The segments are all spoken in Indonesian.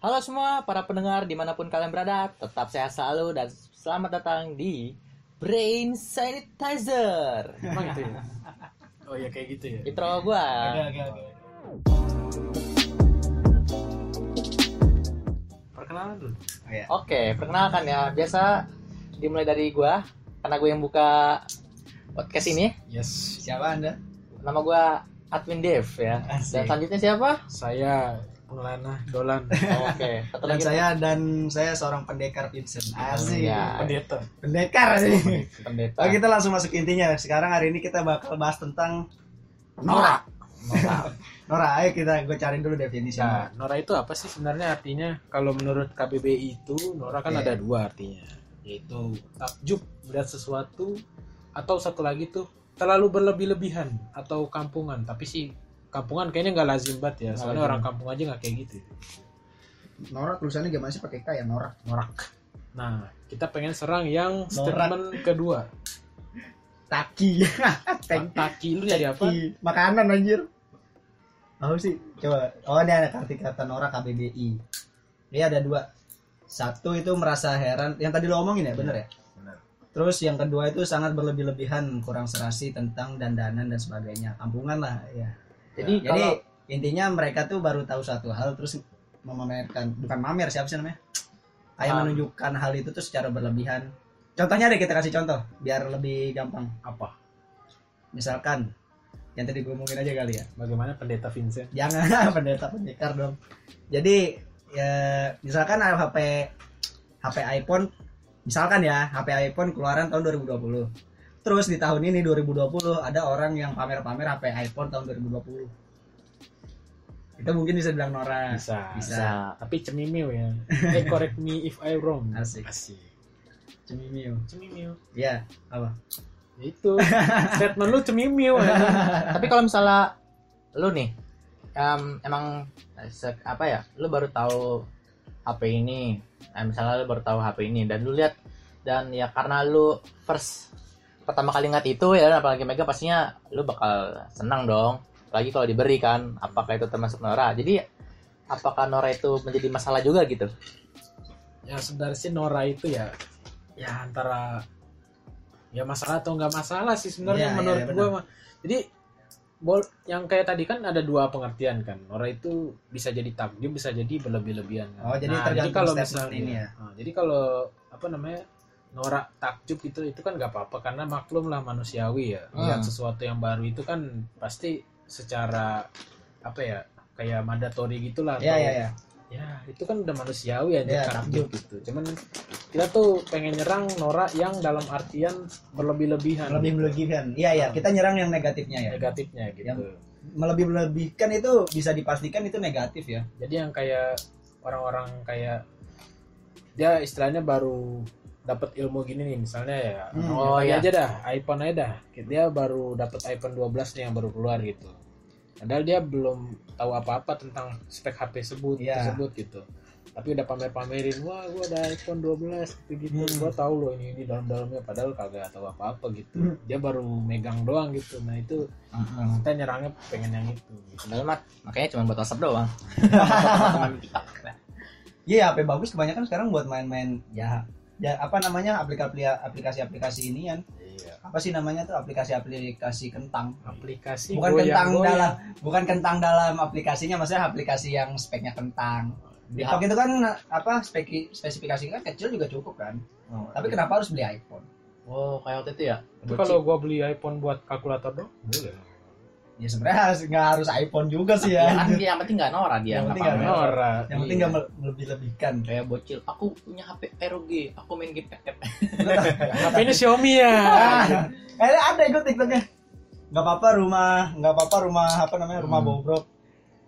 Halo semua para pendengar di mana pun kalian berada, tetap sehat selalu dan selamat datang di Brain Sanitizer. Emang gitu ya? Oh ya kayak gitu ya. Intro gua. Oke oke. Perkenalan dulu. Oh, ya. Oke, perkenalkan ya. Biasa dimulai dari gua karena gue yang buka podcast ini. Yes. Siapa Anda? Nama gua Admin Dev ya. Asik. Dan selanjutnya siapa? Saya pengelana Dolan Oh, Oke, satu Dan saya dan saya seorang pendekar Vincent. Asik. Iya. pendeta. Pendekar sih. pendeta. Oh, kita langsung masuk intinya. Sekarang hari ini kita bakal bahas tentang Nora. Nora. Nora, ayo kita gue cariin dulu definisi Nah, Nora. Itu apa sih sebenarnya artinya? Kalau menurut KBBI itu Nora kan Oke. ada dua artinya, yaitu takjub melihat sesuatu atau satu lagi tuh terlalu berlebih-lebihan atau kampungan. Tapi sih kampungan kayaknya nggak lazim banget ya. Soalnya lazim. orang kampung aja nggak kayak gitu. Nora tulisannya gimana sih pakai K ya Nora? Norak. Nah, kita pengen serang yang Norak. statement kedua. Taki. Ta- Taki lu jadi apa? Taki. Makanan anjir. Apa sih? Coba. Oh, ini ada arti kata Nora KBBI. Ini ada dua. Satu itu merasa heran. Yang tadi lo omongin ya, bener ya? Benar. Terus yang kedua itu sangat berlebih-lebihan, kurang serasi tentang dandanan dan sebagainya. Kampungan lah ya. Jadi, Jadi kalau intinya mereka tuh baru tahu satu hal terus memamerkan, bukan mamer siapa sih namanya? Kayak Ah. menunjukkan hal itu tuh secara berlebihan. Contohnya deh kita kasih contoh biar lebih gampang. Apa? Misalkan yang tadi gue ngomongin aja kali ya. Bagaimana pendeta Vincent? Jangan pendeta pendekar dong. Jadi ya misalkan HP HP iPhone misalkan ya HP iPhone keluaran tahun 2020. Terus di tahun ini 2020 ada orang yang pamer-pamer HP iPhone tahun 2020. Itu mungkin bisa bilang Nora. Bisa. Bisa. bisa Tapi cemimiu ya. Eh correct me if I wrong. Asik. Asik. Cemimiu. Cemimiu. Iya, apa? Itu statement lu cemimiu ya. tapi kalau misalnya lu nih em, emang se- apa ya lu baru tahu HP ini eh, misalnya lu baru tahu HP ini dan lu lihat dan ya karena lu first pertama kali ngeliat itu ya apalagi megang pastinya lu bakal senang dong lagi kalau diberi kan apakah itu termasuk Nora jadi apakah Nora itu menjadi masalah juga gitu Ya sebenarnya sih Nora itu ya ya antara ya masalah atau nggak masalah sih sebenarnya Iya, menurut iya, gua mah. Jadi bol yang kayak tadi kan ada dua pengertian kan. Nora itu bisa jadi takjub, bisa jadi berlebih-lebihan. kan. Oh, jadi Nah, tergantung kalau statement misalnya ini ya. Nah, jadi kalau apa namanya Nora takjub itu itu kan nggak apa-apa karena maklum lah manusiawi ya. Lihat Hmm. sesuatu yang baru itu kan pasti secara apa ya kayak mandatori gitulah. Atau- iya, iya. ya itu kan udah manusiawi aja Iya, takjub gitu cuman kita tuh pengen nyerang Nora yang dalam artian berlebih-lebihan Lebih melebihkan. Iya, iya, kita nyerang yang negatifnya ya. negatifnya gitu Yang- Melebih-lebihkan itu bisa dipastikan itu negatif ya. jadi yang kayak orang-orang kayak dia istilahnya baru dapat ilmu gini nih misalnya ya Hmm. oh ya iya. aja dah iPhone aja dah dia baru dapat iPhone 12 nih yang baru keluar gitu padahal dia belum tahu apa-apa tentang spek HP sebut Iya. tersebut gitu tapi udah pamer-pamerin wah gua ada iPhone 12 gitu gitu Hmm. gua tahu loh ini ini dalam-dalamnya padahal kagak tahu apa-apa gitu Hmm. dia baru megang doang gitu nah itu kita nyerangnya pengen yang itu gitu. Padahal mah makanya cuma buat WhatsApp doang. Iya, HP bagus kebanyakan sekarang buat main-main ya ya apa namanya aplikasi aplikasi-aplikasi ini kan? Iya. Apa sih namanya tuh aplikasi-aplikasi kentang? Aplikasi bukan kentang goyang-goyang. dalam bukan kentang dalam aplikasinya maksudnya aplikasi yang speknya kentang. Di TikTok itu kan apa speki, spesifikasi kan kecil juga cukup kan? Oh, tapi kenapa harus beli iPhone? Oh, kayak waktu itu ya. Itu kalau gua beli iPhone buat kalkulator dong, boleh. Ya sebenarnya harus nggak harus iPhone juga sih ya, kan dia yang penting nggak Nora dia. Yang nggak penting nggak pamer. Nora. yang penting Iya. nggak melebih-lebihkan Kayak bocil, aku punya HP ROG, aku main game FF. HP ini Xiaomi ya. Kayaknya ada ikut TikToknya. Nggak apa-apa rumah, nggak apa-apa rumah apa namanya rumah Hmm. bobrok.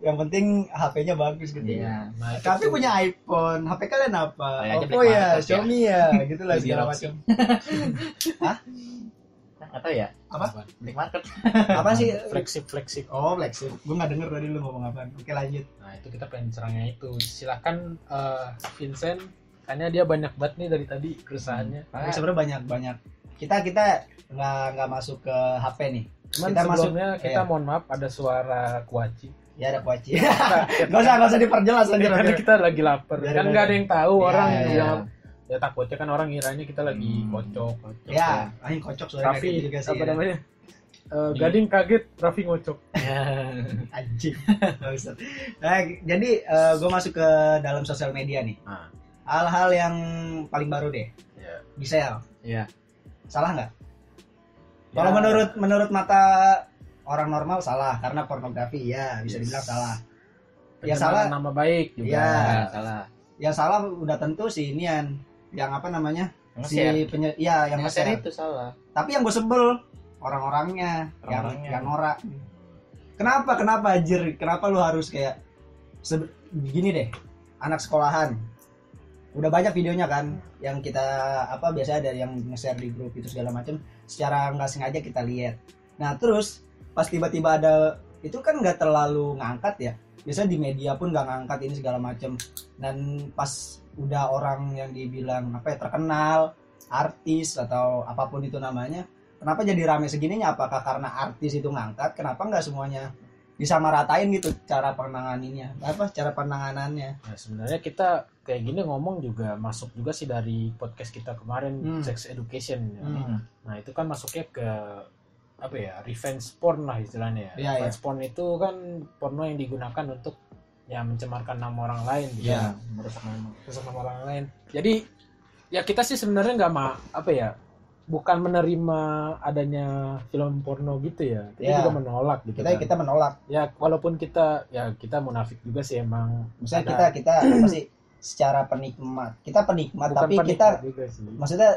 Yang penting HP-nya bagus gitu. Iya. Tapi punya iPhone, HP kalian apa? Oppo ya, Market ya. Xiaomi ya, gitu lah segala macam. Nggak tahu ya, Apa? Black Market. Apa sih? Flexip flexip. Oh, flexit. Gue nggak denger tadi lu ngomong apa. Oke lanjut. Nah itu kita pengen serangnya itu. Silakan eh, Vincent, karena dia banyak banget nih dari tadi keresahannya. Tapi sebenarnya banyak banyak. Kita kita nggak nggak masuk ke HP nih. Cuman kita masuk- sebelumnya kita iya. mohon maaf ada suara kuaci. Ya ada poci. Gak usah, gak usah diperjelas anjir. karena kita lagi lapar Biar kan nggak ada yang tahu Iya, orang iya, yang ya takutnya kan orang ngiranya kita lagi Hmm. kocok, kocok. Ya, aing kocok soalnya Raffi kayak gitu juga sih. apa ya. namanya Eh, Gading kaget Raffi ngocok Anjing. Nah, jadi gue masuk ke dalam sosial media nih. Ah. Hal-hal yang paling baru deh. ya. Gisel. Iya. Salah nggak? Kalau menurut menurut mata orang normal salah karena pornografi ya bisa Yes. dibilang salah. Pencemaran Ya, salah. nama baik juga. Ya, salah. Yang salah udah tentu si inian yang apa namanya si penye ya yang Yang nge-share. itu salah. Tapi yang gue sebel orang-orangnya yang Orang-orangnya. yang norak. Kenapa kenapa anjir? Kenapa lu harus kayak se- gini deh anak sekolahan udah banyak videonya kan yang kita apa biasanya ada yang nge-share di grup itu segala macam secara nggak sengaja kita lihat nah terus pas tiba-tiba ada itu kan nggak terlalu ngangkat ya biasanya di media pun nggak ngangkat ini segala macam dan pas udah orang yang dibilang apa ya terkenal artis atau apa pun itu namanya kenapa jadi rame segininya apakah karena artis itu ngangkat kenapa nggak semuanya disamaratain gitu cara penanganinya apa cara penanganannya Nah, sebenarnya kita kayak gini ngomong juga masuk juga sih dari podcast kita kemarin Hmm. sex education ya. Hmm. Nah, itu kan masuknya ke apa ya? revenge porn lah istilahnya ya. Iya, revenge porn itu kan porno yang digunakan untuk ya mencemarkan nama orang lain gitu. Iya. merusak nama. Merusak nama orang lain. Jadi ya kita sih sebenarnya nggak ma apa ya? bukan menerima adanya film porno gitu ya. Kita Iya. juga menolak gitu. kita kan. kita menolak ya walaupun kita ya kita munafik juga sih emang misalnya Ada. kita kita apa sih secara penikmat kita penikmat bukan tapi penikmat kita juga sih. maksudnya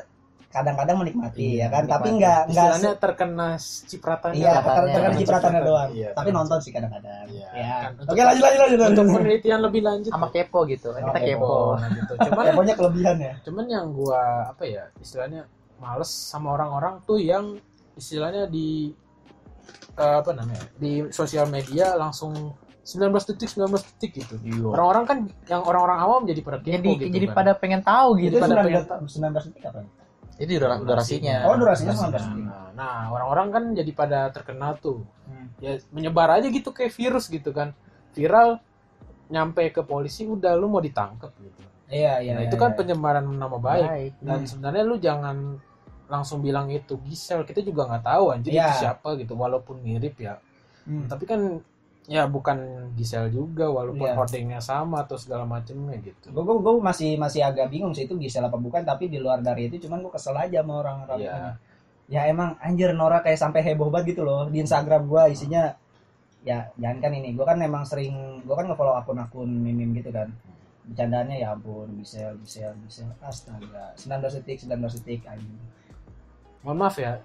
kadang-kadang menikmati Iya, ya kan tapi menikmati. nggak nggak istilahnya terkena cipratannya iya lah. terkena Cipratannya. cipratannya doang Iya, tapi terkena nonton sih kadang-kadang Iya, ya kan. oke lanjut lanjut lanjut untuk penelitian lebih lanjut Sama kepo gitu. Oh, Kita kepo. kepo. Nah, gitu. cuman pokoknya kelebihan ya cuman yang gua apa ya istilahnya males sama orang-orang tuh yang istilahnya di eh, apa namanya di sosial media langsung 19 detik 19 detik gitu Iya. orang-orang kan yang orang-orang awam jadi pada kepo Jadi gitu jadi kan. pada pengen tahu gitu. itu pada 19 19 detik apa Itu durasi, durasinya. Oh, durasinya Durasinya. 19 detik. Nah, orang-orang kan jadi pada terkenal tuh Hmm. ya menyebar aja gitu kayak virus gitu kan viral nyampe ke polisi udah lu mau ditangkap gitu iya iya nah iya, itu kan iya. penyemaran nama baik Baik. dan Hmm. sebenarnya lu jangan langsung bilang itu Gisel kita juga nggak tahu anjir Iya. itu siapa gitu walaupun mirip ya Hmm. tapi kan ya bukan Gisel juga walaupun Iya. hordingnya sama atau segala macamnya gitu. Gue gue masih masih agak bingung sih itu Gisel apa bukan tapi di luar dari itu cuman gue kesel aja sama orang-orang ini. ya emang anjir Nora kayak sampai heboh banget gitu loh di Instagram gue isinya ya jangan kan ini gue kan emang sering gue kan ngefollow akun-akun meme gitu kan. Bercandaannya ya ampun Gisel Gisel Gisel astaga 19 detik 19 detik anjing. Mohon maaf ya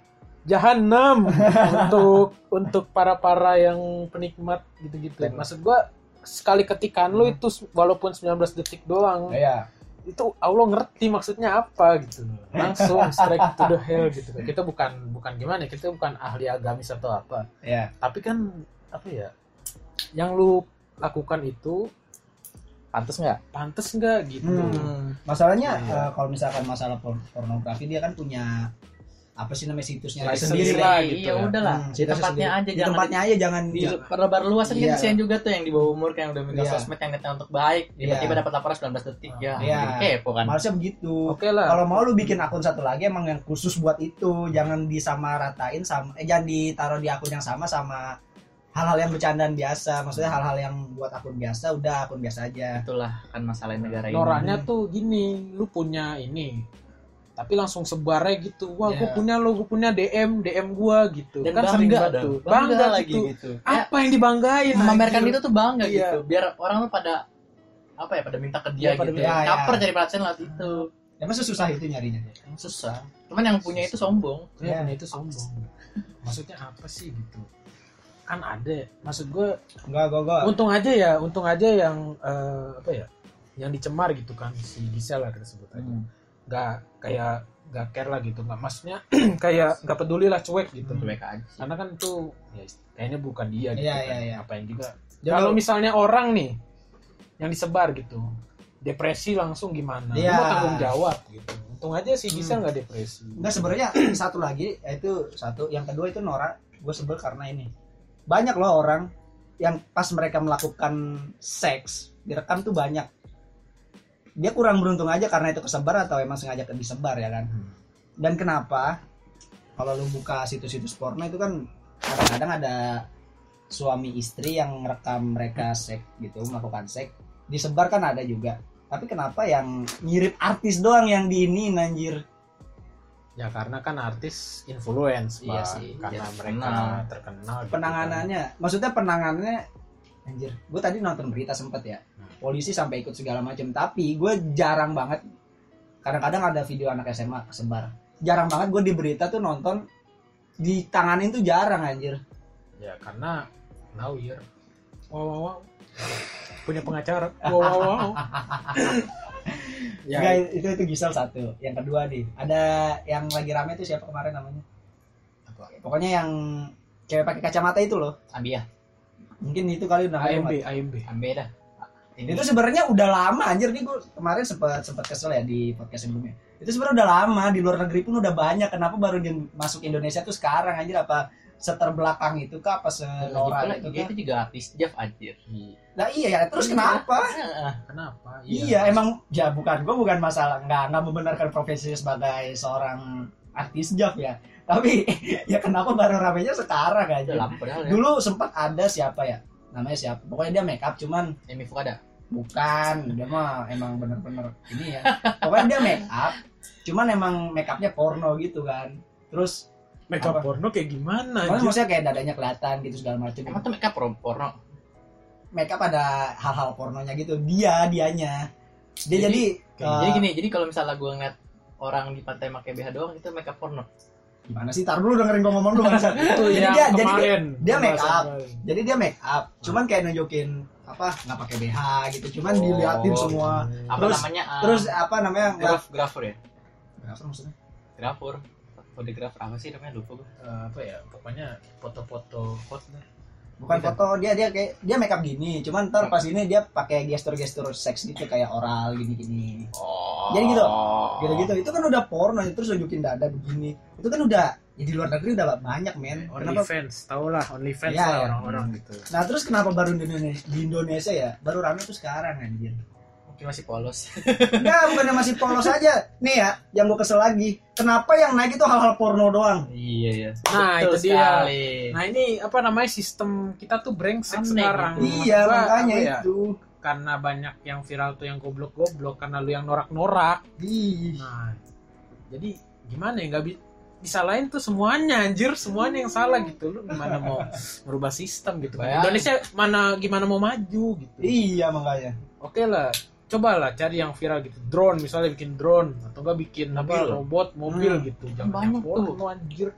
jahanam untuk untuk para para yang penikmat gitu-gitu. Dan- maksud gua sekali ketikan lu Hmm. itu walaupun 19 detik doang ya itu Allah ngerti maksudnya apa gitu. Langsung strike to the hell gitu. Kita bukan bukan gimana ya, kita bukan ahli agamis atau apa. Ya tapi kan apa ya yang lu lakukan itu Pantes nggak? pantas nggak gitu? Hmm. masalahnya Iya. eh, kalau misalkan masalah por- pornografi dia kan punya apa sih namanya situsnya License sendiri lah gitu Iya ya. udahlah. Hmm, di tempatnya sendiri. aja di jangan tempatnya aja jangan di perlebar luasan kan Iya. kesian juga tuh yang di bawah umur kan udah megang Iya. sosmed yang niatnya untuk baik tiba-tiba Iya. dapat laporan 19 detik ya Iya. jadi kepo kan Malesnya begitu. oke lah Kalau mau lu bikin akun satu lagi emang yang khusus buat itu, jangan disamaratain sama eh jangan ditaruh di akun yang sama sama hal-hal yang bercandaan biasa. Maksudnya hal-hal yang buat akun biasa udah akun biasa aja. itulah kan masalah negara ini Noranya tuh gini, lu punya ini, tapi langsung sebarnya gitu. Wah, gue Iya. punya lo, gue punya DM, DM gua gitu. dan kan bangga sering banget tuh. bangga, Bangga, lagi gitu. gitu ya, Apa yang dibanggain? memamerkan anjir? itu tuh bangga Iya. gitu biar orang tuh pada apa ya pada minta ke dia Iya, pada gitu minta. Iya, caper cari perhatian lewat itu Emang susah itu nyarinya. Emang susah cuman yang punya itu sombong Ya, Iya. punya itu sombong. Maksudnya apa sih gitu? Kan ada. Maksud gue, Enggak, gua gua. untung aja ya, untung aja yang eh, apa ya? Yang dicemar gitu kan si Gisel lah kita sebut aja. Hmm. Nggak kayak nggak care lah gitu nggak maksudnya kayak nggak peduli lah cuek gitu cuek aja sih. karena kan itu ya kayaknya bukan dia gitu Iya, kan. iya, iya. ngapain juga kalau lu- misalnya orang nih yang disebar gitu depresi langsung gimana Lu Iya. mau tanggung jawab gitu untung aja si Gisel Hmm. nggak depresi Enggak sebenarnya satu lagi yaitu satu, yang kedua itu Nora, gue sebel karena ini. Banyak loh orang yang pas mereka melakukan seks direkam tuh banyak dia kurang beruntung aja karena itu kesebar atau emang sengaja disebar ya kan dan kenapa kalau lu buka situs-situs porno itu kan kadang-kadang ada suami istri yang rekam mereka seks gitu melakukan seks disebar kan ada juga tapi kenapa yang mirip artis doang yang diinin anjir Ya karena kan artis influence, Iya Pak. sih, Karena iya, mereka terkenal. terkenal. gitu penanganannya maksudnya penanganannya anjir gue tadi nonton berita sempet ya Hmm. Polisi sampai ikut segala macam tapi gue jarang banget kadang-kadang ada video anak SMA kesebar jarang banget gue di berita tuh nonton ditanganin tuh jarang anjir. Ya karena lawyer. Wow, wow, wow. Punya pengacara. Wow, wow, wow. ya, Enggak, itu itu Gisel satu yang kedua nih ada yang lagi rame tuh siapa kemarin namanya Apa? pokoknya yang cewek pakai kacamata itu loh Ambia mungkin itu kali udah AMB, AMB. Ambia dah ini itu sebenarnya udah lama anjir. Nih gue kemarin sempat sempat kesel ya di podcast sebelumnya. Itu sebenarnya udah lama di luar negeri pun udah banyak. Kenapa baru di, masuk Indonesia tuh sekarang anjir? Apa seterbelakang itu kah? Apa senora Lagi itu pula dia kah? itu juga artis Jeff anjir. Nah iya ya terus Iya. kenapa. Kenapa? iya. emang ya bukan gue bukan masalah nggak nggak membenarkan profesi sebagai seorang artis job ya. Tapi ya kenapa baru ramenya sekarang aja ya. Dulu sempat ada siapa ya? Namanya siapa? Pokoknya dia make up cuman Emi Fukada Bukan, dia mah emang bener-bener ini ya. Pokoknya dia make up, cuman emang make upnya porno gitu kan. Terus, Makeup Apa? porno kayak gimana? pokoknya anjir? maksudnya kayak dadanya kelihatan gitu segala macam. emang tuh mereka porno porno Make up ada hal-hal pornonya gitu. Dia, dianya. Dia Jadi- jadi, kayak eh, jadi gini jadi kalau misalnya gue ngeliat orang di pantai pakai BH doang itu makeup porno gimana sih? Tar dulu dengerin gua ngomong dulu bangsa. itu jadi dia, jadi dia, kemarin. dia make up. kemarin. jadi dia make up, cuman kayak nunjukin apa nggak pakai BH gitu, cuman Oh, diliatin semua. apa Terus- namanya um, Terus apa namanya? graf grafer ya Apa maksudnya? grafur fotografer apa sih namanya lupa gue Eh, apa ya? Pokoknya foto-foto hot lah. bukan Bukan. foto dia dia kayak dia make up gini cuman ntar pas ini dia pakai gestur-gestur seks gitu kayak oral gini-gini oh Jadi gitu. gitu-gitu itu kan udah porno terus nunjukin dada begini itu kan udah ya di luar negeri udah banyak men Only kenapa fans, tau lah only fans Iya, lah iya. orang-orang gitu. nah terus kenapa baru di Indonesia, di Indonesia ya baru rame tuh sekarang anjir mungkin masih polos enggak bukannya masih polos aja nih ya yang gue kesel lagi kenapa yang naik itu hal-hal porno doang iya ya Nah, Betul itu dia. sekali. Nah, ini apa namanya sistem kita tuh brengsek Aneh sekarang. gitu. Iya makanya apa ya, itu Karena banyak yang viral tuh yang goblok-goblok karena lu yang norak-norak. Ih. Nah, jadi gimana ya nggak bi bisa lain tuh semuanya anjir semuanya yang salah gitu. Lu gimana mau merubah sistem gitu? Kan Bayang. Indonesia mana gimana mau maju gitu? Iya makanya. Oke lah cobalah cari yang viral gitu. Drone misalnya bikin drone atau enggak bikin apa robot mobil Hmm. gitu. Banyak porno, tuh. anjir.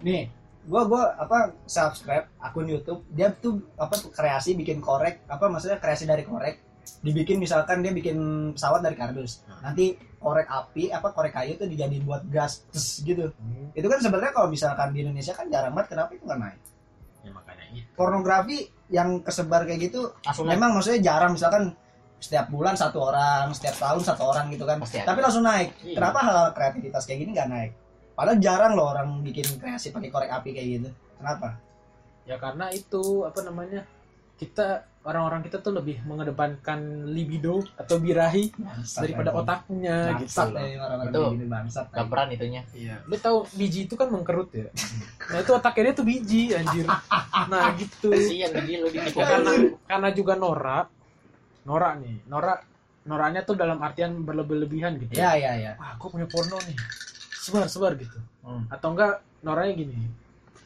Nih gua gua apa subscribe akun YouTube. Dia tuh apa kreasi bikin korek. Apa maksudnya kreasi dari korek. Dibikin misalkan dia bikin pesawat dari kardus. Nah. nanti korek api apa korek kayu tuh dijadiin buat gas tes, gitu. Itu kan sebenarnya kalau misalkan di Indonesia kan jarang banget kenapa itu nggak naik? Ya makanya itu pornografi yang kesebar kayak gitu langsung naik. memang maksudnya jarang. Misalkan setiap bulan satu orang setiap tahun satu orang gitu kan. Pasti ada. tapi langsung naik. Iya. kenapa hal kreativitas kayak gini nggak naik? Padahal jarang loh orang bikin kreasi pakai korek api kayak gitu. Kenapa? Ya karena itu apa namanya kita orang-orang kita tuh lebih mengedepankan libido atau birahi Bangsat daripada lagi. otaknya gitu bangsat loh. ya orang-orang Itu bangsat. Gambaran itunya Iya, lu tahu biji itu kan mengkerut ya. Nah itu otaknya dia tuh biji anjir. Nah gitu. kasihan biji lu ditipu karena karena juga Nora, Nora nih, Nora Noranya tuh dalam artian berlebih-lebihan gitu. ya ya ya Wah, aku punya porno nih. Sebar sebar gitu. Hmm. Atau enggak Noranya gini.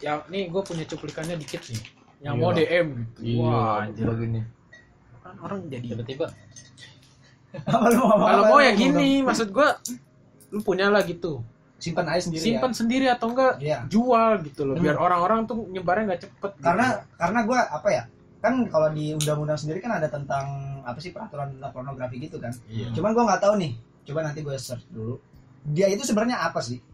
Ya nih gue punya cuplikannya dikit nih. Yang Iya. mau DM gitu. Iya, Wah, anjir. begini. Kan orang jadi Tiba-tiba kalau mau ya gini, maksud gua lu punya lah gitu. simpan aja sendiri Simpan sendiri atau enggak ya Iya. jual gitu loh biar orang-orang tuh nyebarnya nggak cepet gitu. karena karena gue apa ya kan kalau di undang-undang sendiri kan ada tentang apa sih peraturan tentang pornografi gitu kan Iya. cuman gue nggak tahu nih coba nanti gue search dulu dia itu sebenarnya apa sih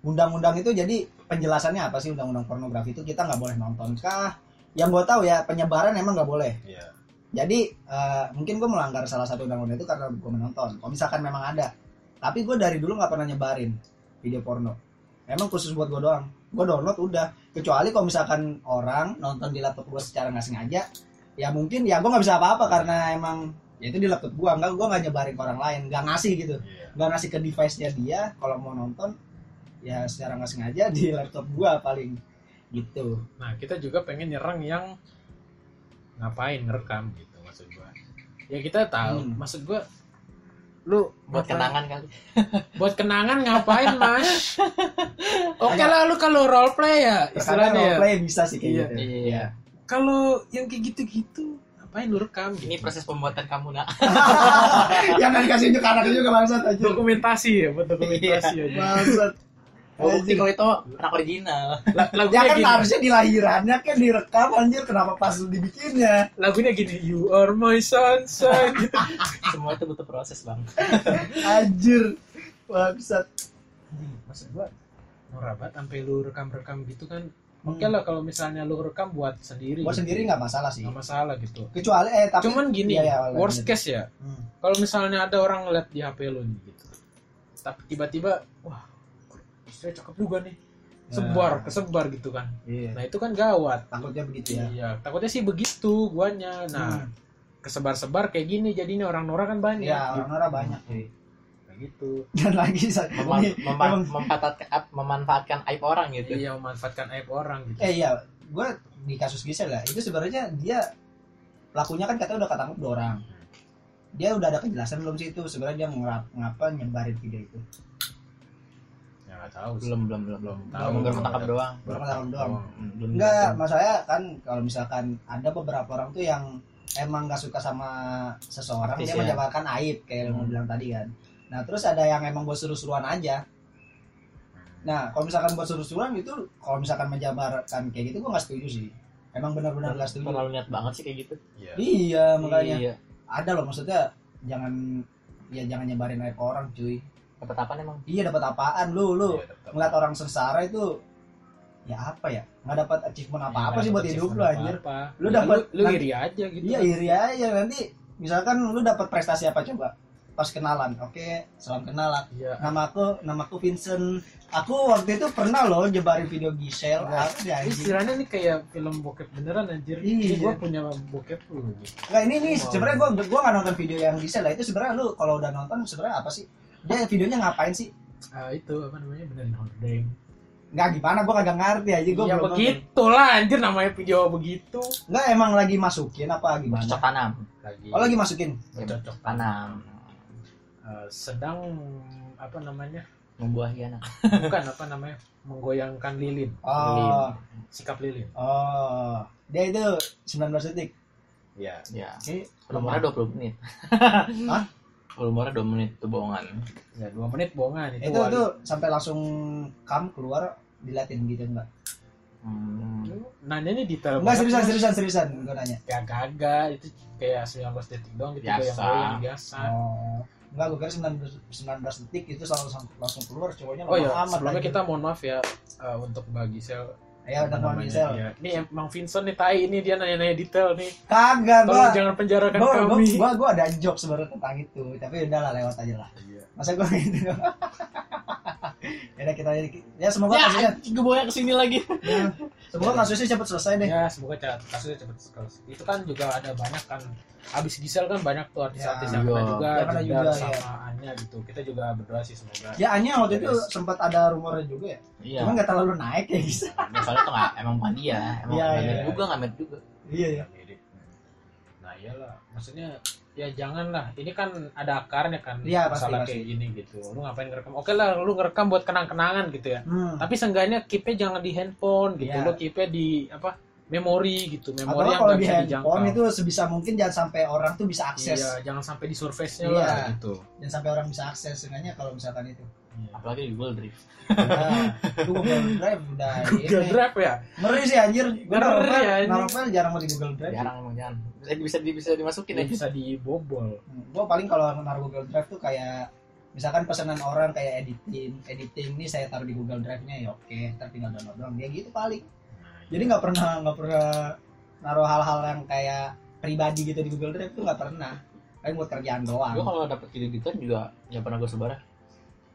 undang-undang itu jadi penjelasannya apa sih undang-undang pornografi itu kita nggak boleh nonton kah yang gue tahu ya penyebaran emang nggak boleh. Iya. jadi eh, mungkin gue melanggar salah satu undang-undang itu karena gue menonton. Kalau misalkan memang ada. Tapi gue dari dulu nggak pernah nyebarin video porno. Emang khusus buat gue doang. Gue download udah. Kecuali kalau misalkan orang nonton di laptop gue secara nggak sengaja ya mungkin ya gue nggak bisa apa-apa karena emang ya itu di laptop gue nggak gue nggak nyebarin ke orang lain. Nggak ngasih gitu. Iya. nggak ngasih ke device nya dia. Kalau mau nonton ya secara nggak sengaja di laptop gue paling gitu. Nah, kita juga pengen nyerang yang ngapain ngerekam gitu maksud gua. Ya kita tahu, Hmm. maksud gua lu buat ngapain- kenangan kali. Buat kenangan ngapain mas? Oke lah lu kalau role play ya karena istilahnya ya. play bisa sih kayak Iya. gitu. Iya. Kalau yang kayak gitu-gitu ngapain lu rekam gitu? ini proses pembuatan kamu nak. Yang dikasih unjuk anak juga bangsat aja dokumentasi ya buat dokumentasi aja. Bangsat oh, bukti kalau itu anak original. La- ya kan gini. harusnya di lahirannya kan direkam anjir. Kenapa pas dibikinnya? Lagunya gini you are my sunshine. Gitu. semua itu butuh proses bang. Anjir. Bangsat. Maksud gua banget sampai lu rekam-rekam gitu kan. Oke lah kalau misalnya lu rekam buat sendiri gua gitu. sendiri nggak masalah sih. Nggak masalah gitu. Kecuali eh tapi cuman gini Iya, iya, worst case ya. Hmm. kalau misalnya ada orang ngeliat di HP lu nih gitu. Tapi tiba-tiba wah istrinya cakep juga nih. Sebar kesebar gitu kan. Iya. nah itu kan gawat. Takutnya begitu ya. Iya takutnya sih begitu guanya. Nah Hmm. kesebar-sebar kayak gini jadinya orang Nora kan banyak. Ya gitu. orang-orang banyak kayak gitu. Dan lagi emang- memanfaatkan memanfaatkan aib orang gitu. Iya memanfaatkan aib orang gitu. Eh iya. Gue di kasus Gisel ya itu sebenarnya dia pelakunya kan katanya udah ketangkep dua orang. Dia udah ada kejelasan belum sih itu? Sebenarnya dia ngerap ngapa nyebarin video itu nggak tahu sih. belum belum belum belum Tahu. baru ketangkap doang Baru ketangkep doang. Belum enggak masalahnya kan kalau misalkan ada beberapa orang tuh yang emang nggak suka sama seseorang Artis dia ya. menjabarkan aib kayak yang lo Hmm. bilang tadi kan nah terus ada yang emang buat seru-seruan aja nah kalau misalkan buat seru-seruan itu kalau misalkan menjabarkan kayak gitu gue nggak setuju sih emang benar-benar nggak setuju terlalu niat banget sih kayak gitu Iya. iya makanya iya ada loh maksudnya jangan ya jangan nyebarin aib orang cuy dapat apa emang? Iya dapat apaan? Lu lu Iya, ngeliat orang sengsara itu ya apa ya? Nggak dapat achievement apa apa Iya, sih buat hidup lu anjir. apa-apa. Lu Ya, dapet- lu, nanti- iri aja gitu. Iya iri aja. Nanti misalkan lu dapat prestasi apa coba? Pas kenalan oke salam kenalan iya. Nama aku nama aku Vincent. Aku waktu itu pernah loh nyebarin video Giselle. Apa sih anjing? Istilahnya nih kayak film bokep beneran anjir. Iya. ini gua punya bokep lu. Enggak ini nih Wow. sebenarnya gua gua nggak nonton video yang Giselle lah. Itu sebenarnya lu kalau udah nonton sebenarnya apa sih dia videonya ngapain sih? Ah, itu apa namanya? Benerin hordeng nggak gimana? Gua kagak ngerti aja gua ya belum begitu lah anjir namanya video begitu. Nggak emang lagi masukin apa gimana? Cocok tanam. Lagi oh lagi masukin? Cocok tanam. Eh, sedang apa namanya? Membuahi anak. Bukan apa namanya? Menggoyangkan lilin. Oh. Sikap lilin. Oh. Dia itu 19 detik? Ya ya Oke, umurnya 20 menit. Hah? Umurnya 2 menit itu bohongan ya dua menit bohongan itu, itu wali. itu sampai langsung kam keluar dilatin gitu enggak hmm. Nanya nih detail enggak seriusan seriusan seriusan gue nanya ya kagak itu kayak 19 detik doang gitu Biasa. goyang-goyang biasa oh enggak gue kira 19, 19 detik itu langsung langsung keluar cowoknya Oh ya, lemah amat sebelumnya lagi. kita mohon maaf ya eh, untuk Mbak Gisel. Ya namanya Gisel dia. Ini emang Vincent nih tai ini dia nanya-nanya detail nih. kagak Tolong gua jangan penjarakan gua, gua, kami. gua, gua ada joke sebenarnya tentang itu tapi udah lah lewat aja lah Iya. masa gua gitu ya kita ya semoga ya gue ke sini lagi ya, semoga kasusnya cepat selesai deh Ya, semoga kasusnya cepat selesai. Itu kan juga ada banyak kan abis Gisel kan banyak tuh artis-artis Ya, yang kena iya. juga, Yang kena juga, juga, sama Anya gitu. Kita juga berdoa sih semoga. ya Anya waktu itu sempat ada rumornya juga ya iya cuman nggak terlalu naik ya guys Ya, soalnya tuh nggak emang bukan dia emang Iya, iya. mirip juga nggak juga iya ya Mirip. Nah iyalah, maksudnya ya janganlah. Ini kan ada akarnya kan pasti, masalah pasti. kayak gini gitu. Lu ngapain ngerekam? Oke lah, lu ngerekam buat kenang-kenangan gitu ya. hmm. tapi seenggaknya keep jangan di handphone gitu Iya. lo keep di apa memori gitu atau memori yang kalau di bisa handphone dijangkau itu sebisa mungkin jangan sampai orang tuh bisa akses iya jangan sampai di surface-nya Iya. lah gitu jangan sampai orang bisa akses seenggaknya kalau misalkan itu apalagi di Google Drive. Nah, Google Drive udah Google ini. Drive ya? Ngeri sih anjir. Gua Ngeri ya, naruh file jarang mau di Google Drive. Jarang emang jangan bisa bisa bisa dimasukin aja. bisa dibobol. Gue paling kalau naruh Google Drive tuh kayak misalkan pesanan orang kayak editing editing ini saya taruh di Google Drive-nya ya oke ntar tinggal download doang. Dia gitu paling. Jadi nggak pernah nggak pernah naruh hal-hal yang kayak pribadi gitu di Google Drive tuh nggak pernah. Paling buat kerjaan doang. Gue kalau dapet video gitu juga nggak pernah gue sebar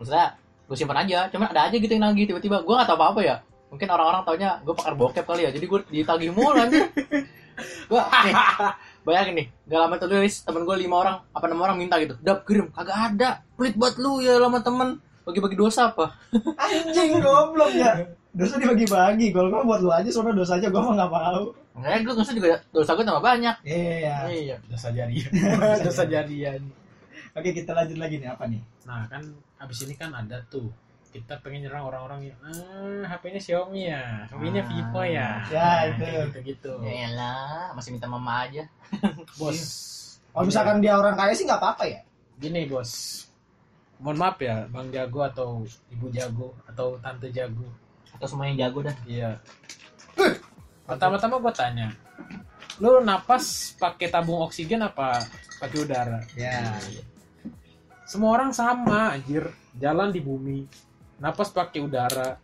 maksudnya gue gue simpan aja. Cuman ada aja gitu yang nagih tiba-tiba. Gue gak tau apa-apa ya. Mungkin orang-orang taunya gue pakar bokep kali ya. Jadi gue ditagih mulu anjir. Gue nih bayangin nih. Gak lama tulis temen gue lima orang apa enam orang minta gitu. Dap kirim. Kagak ada. Pelit buat lu ya lama temen. Bagi-bagi dosa apa? Anjing goblok ya. Dosa dibagi-bagi. Kalau gua buat lu aja soalnya dosa aja gua mah nggak mau. Enggak, gue nggak juga dosa gue tambah banyak. Iya. iya dosa jadian dosa jadian Oke, kita lanjut lagi nih apa nih? nah kan abis ini kan ada tuh kita pengen nyerang orang-orang yang ah HP-nya Xiaomi ya HP-nya Ah. Vivo ya. Ya, itu. gitu gitu. Ya elah masih minta mama aja. Bos. Kalau misalkan dia orang kaya sih nggak apa-apa ya. gini bos. Mohon maaf ya bang jago atau ibu jago atau tante jago. Atau semua yang jago dah. Iya. Pertama-tama gue tanya lu napas pakai tabung oksigen apa pakai udara? Ya. Semua orang sama anjir jalan di bumi napas pakai udara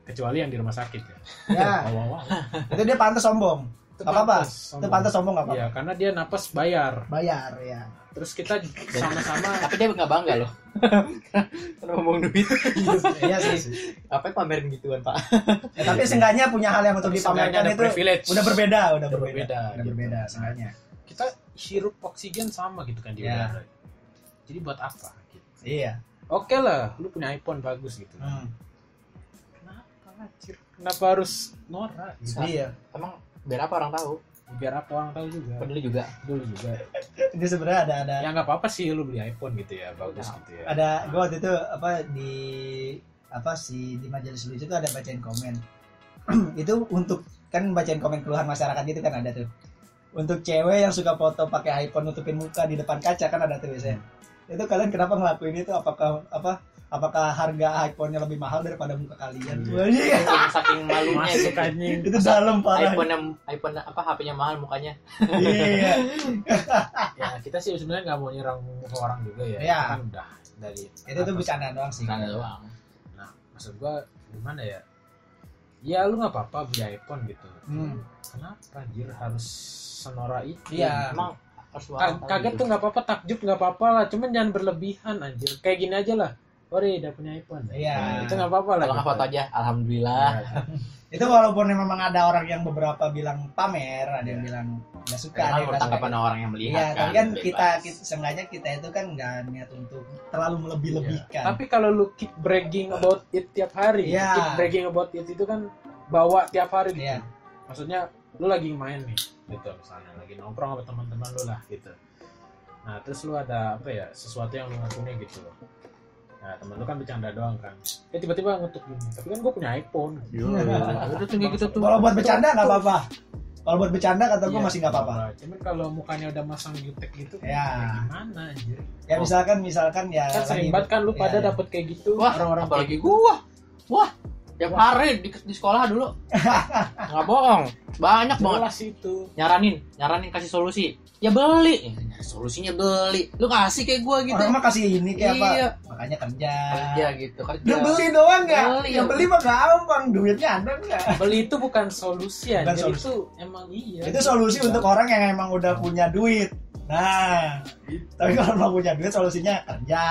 kecuali yang di rumah sakit ya Ya. Awal-awal. Itu dia pantas sombong. Itu Gak apa-apa. Itu pantas sombong nggak apa-apa. Iya, karena dia napas bayar. Bayar ya. Terus kita sama-sama tapi dia nggak bangga loh karena ngomong duit Iya sih. apa pamerin gituan pak Ya, tapi seenggaknya punya hal yang untuk dipamerkan ada itu privilege. udah berbeda, udah Udah berbeda. berbeda, Udah gitu. berbeda seenggaknya. kita hirup oksigen sama gitu kan di Ya. udara. Jadi buat apa? Gitu. Iya. Oke lah, lu punya iPhone bagus gitu. Hmm. Kenapa anjir? Kenapa harus norak? Gitu. Iya. emang biar apa orang tahu Biar apa orang tahu juga. peduli juga Dulu juga. Ini sebenarnya ada ada Ya nggak apa-apa sih lu beli iPhone gitu ya, bagus Nah, gitu ya. ada gua waktu itu apa di apa sih di majelis lucu itu ada bacain komen itu untuk kan bacain komen keluhan masyarakat gitu kan ada tuh untuk cewek yang suka foto pakai iPhone nutupin muka di depan kaca kan ada tuh biasanya itu kalian kenapa ngelakuin itu apakah apa apakah harga iPhone-nya lebih mahal daripada muka kalian Iya. Wah, iya. saking malunya Masuk gitu. anjing. itu dalam parah iPhone yang iPhone apa HP-nya mahal mukanya iya ya kita sih sebenarnya nggak mau nyerang muka orang juga ya. Iya. Kan udah dari itu tuh bercanda doang sih Bercanda doang Nah, maksud gua gimana ya? Ya lu nggak apa-apa beli iPhone gitu. Hmm. Kenapa anjir harus senora itu? Iya. emang Ka- kaget gitu. tuh nggak apa-apa, takjub nggak apa-apa lah. Cuman jangan berlebihan anjir. Kayak gini aja lah. Ore udah punya iPhone. Iya. Nah, itu nggak apa-apa lah. kalau gitu. foto aja alhamdulillah Iya. itu walaupun memang ada orang yang beberapa bilang pamer ada yang bilang nggak suka karena ada suka tanggapan orang yang melihat Iya, kan tapi kan bebas. kita, kita seenggaknya kita itu kan nggak niat untuk terlalu melebih-lebihkan. Tapi kalau lu keep bragging about it tiap hari, Iya. keep bragging about it itu kan bawa tiap hari gitu. Iya. Maksudnya lu lagi main nih, gitu misalnya lagi nongkrong sama teman-teman lu lah gitu. Nah terus lu ada apa ya sesuatu yang lu nggak punya gitu. Nah temen lu kan bercanda doang kan. Ya tiba-tiba ngetuk gini. Tapi kan gue punya iPhone. udah tuh kayak gitu tuh Kalau buat bercanda nggak apa-apa. Kalau buat bercanda kata gue Iya, masih nggak apa-apa. Cuman kalau mukanya udah masang jutek gitu, Ya. gimana anjir? Ya misalkan misalkan ya Kan sering banget kan lu Iya, pada iya. dapet kayak gitu. wah orang-orang apalagi gitu. gua wah tiap hari di, di sekolah dulu nggak bohong banyak banget Jelas itu. nyaranin nyaranin kasih solusi ya beli Ya, solusinya beli lu kasih kayak gua gitu Orang mah kasih ini kayak apa? Iya. Makanya kerja. kerja gitu kerja Lu beli doang nggak? Beli, Yang ya. beli mah gampang, duitnya ada nggak? Beli itu bukan solusi Bukan solusi. itu emang iya. Itu solusi untuk orang yang emang udah punya duit. Nah, tapi kalau mau punya duit solusinya kerja.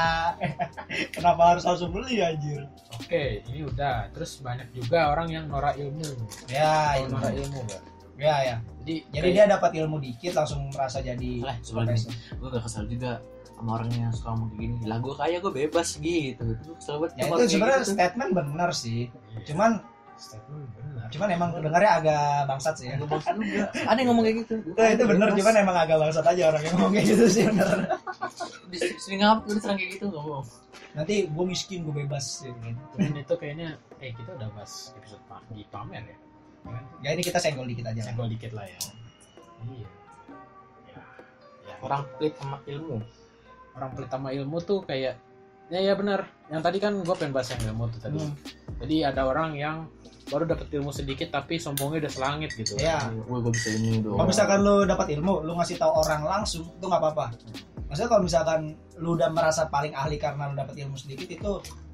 Kenapa harus langsung beli anjir? Oke, ini udah. Terus banyak juga orang yang norak ilmu. Ya, ilmu. norak ilmu gak? Ya, ya. Jadi, Jadi dia dapat ilmu dikit langsung merasa jadi lah sebenarnya gue gak kesel juga sama orang yang suka ngomong kayak gini lah gue kaya gue bebas gitu itu kesel banget Ya itu sebenarnya gitu statement benar sih. Iya, Cuman statement. Cuman emang dengarnya agak bangsat sih ya. Gue bangsat juga ada yang ngomong kayak gitu Gua Itu, bebas. cuman emang agak bangsat aja orang yang ngomong kayak gitu sih benar. di sering ngap gue diserang kayak gitu ngomong Nanti gue miskin gue bebas gitu. Dan itu kayaknya, eh kita udah bahas episode di pamer ya. Ya kan? Ya ini kita senggol dikit aja. Senggol dikit lah ya. Iya. Ya. ya. orang pelit sama ilmu orang pelit sama ilmu tuh kayak ya ya benar yang tadi kan gue pengen bahas yang ilmu tuh tadi Hmm. jadi ada orang yang baru dapat ilmu sedikit tapi sombongnya udah selangit gitu Iya. gue gue bisa ini dong Kalau misalkan lu dapat ilmu, lu ngasih tahu orang langsung itu nggak apa-apa. Maksudnya kalau misalkan lu udah merasa paling ahli karena lu dapat ilmu sedikit itu